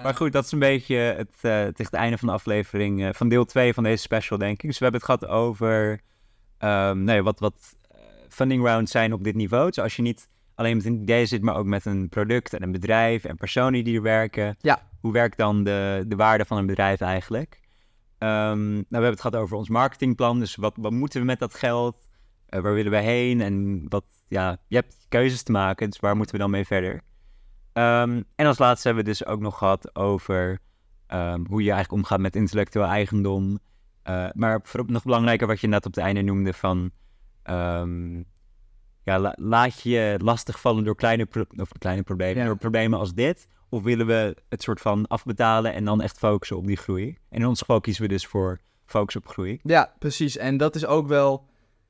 Maar goed, dat is een beetje het, eh, tegen het einde van de aflevering, eh, van deel 2 van deze special, denk ik. Dus we hebben het gehad over ehm, nee, wat, wat eh, funding rounds zijn op dit niveau. Dus als je niet alleen met een idee zit, maar ook met een product en een bedrijf en personen die er werken. Ja. Hoe werkt dan de, de waarde van een bedrijf eigenlijk? Ehm, nou, we hebben het gehad over ons marketingplan. Dus wat, wat moeten we met dat geld? Waar willen we heen? En wat, ja, je hebt keuzes te maken, dus waar moeten we dan mee verder? Ehm, en als laatste hebben we dus ook nog gehad over ehm, hoe je eigenlijk omgaat met intellectueel eigendom. Eh, maar voor, nog belangrijker wat je net op het einde noemde van... ehm, ja, la- laat je je lastigvallen door kleine, pro- of kleine problemen, Ja. door problemen als dit? Of willen we het soort van afbetalen en dan echt focussen op die groei? En in ons geval kiezen we dus voor focus op groei. Ja, precies. En dat is ook wel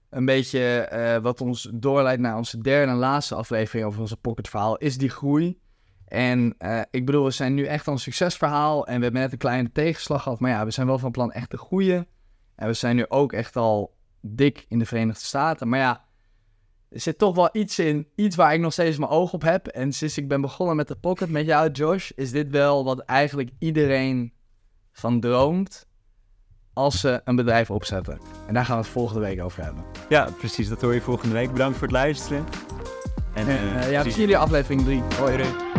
een beetje eh, wat ons doorleidt naar onze derde en laatste aflevering over onze pocketverhaal, is die groei. En eh, ik bedoel, we zijn nu echt al een succesverhaal en we hebben net een kleine tegenslag gehad, maar ja, we zijn wel van plan echt te groeien. En we zijn nu ook echt al dik in de Verenigde Staten. Maar ja, er zit toch wel iets in, iets waar ik nog steeds mijn oog op heb. En sinds ik ben begonnen met de pocket met jou, Josh, is dit wel wat eigenlijk iedereen van droomt als ze een bedrijf opzetten. En daar gaan we het volgende week over hebben. Ja, precies. Dat hoor je volgende week. Bedankt voor het luisteren. En, eh, eh, ja, zie- zie jullie aflevering 3. Hoi. Doei.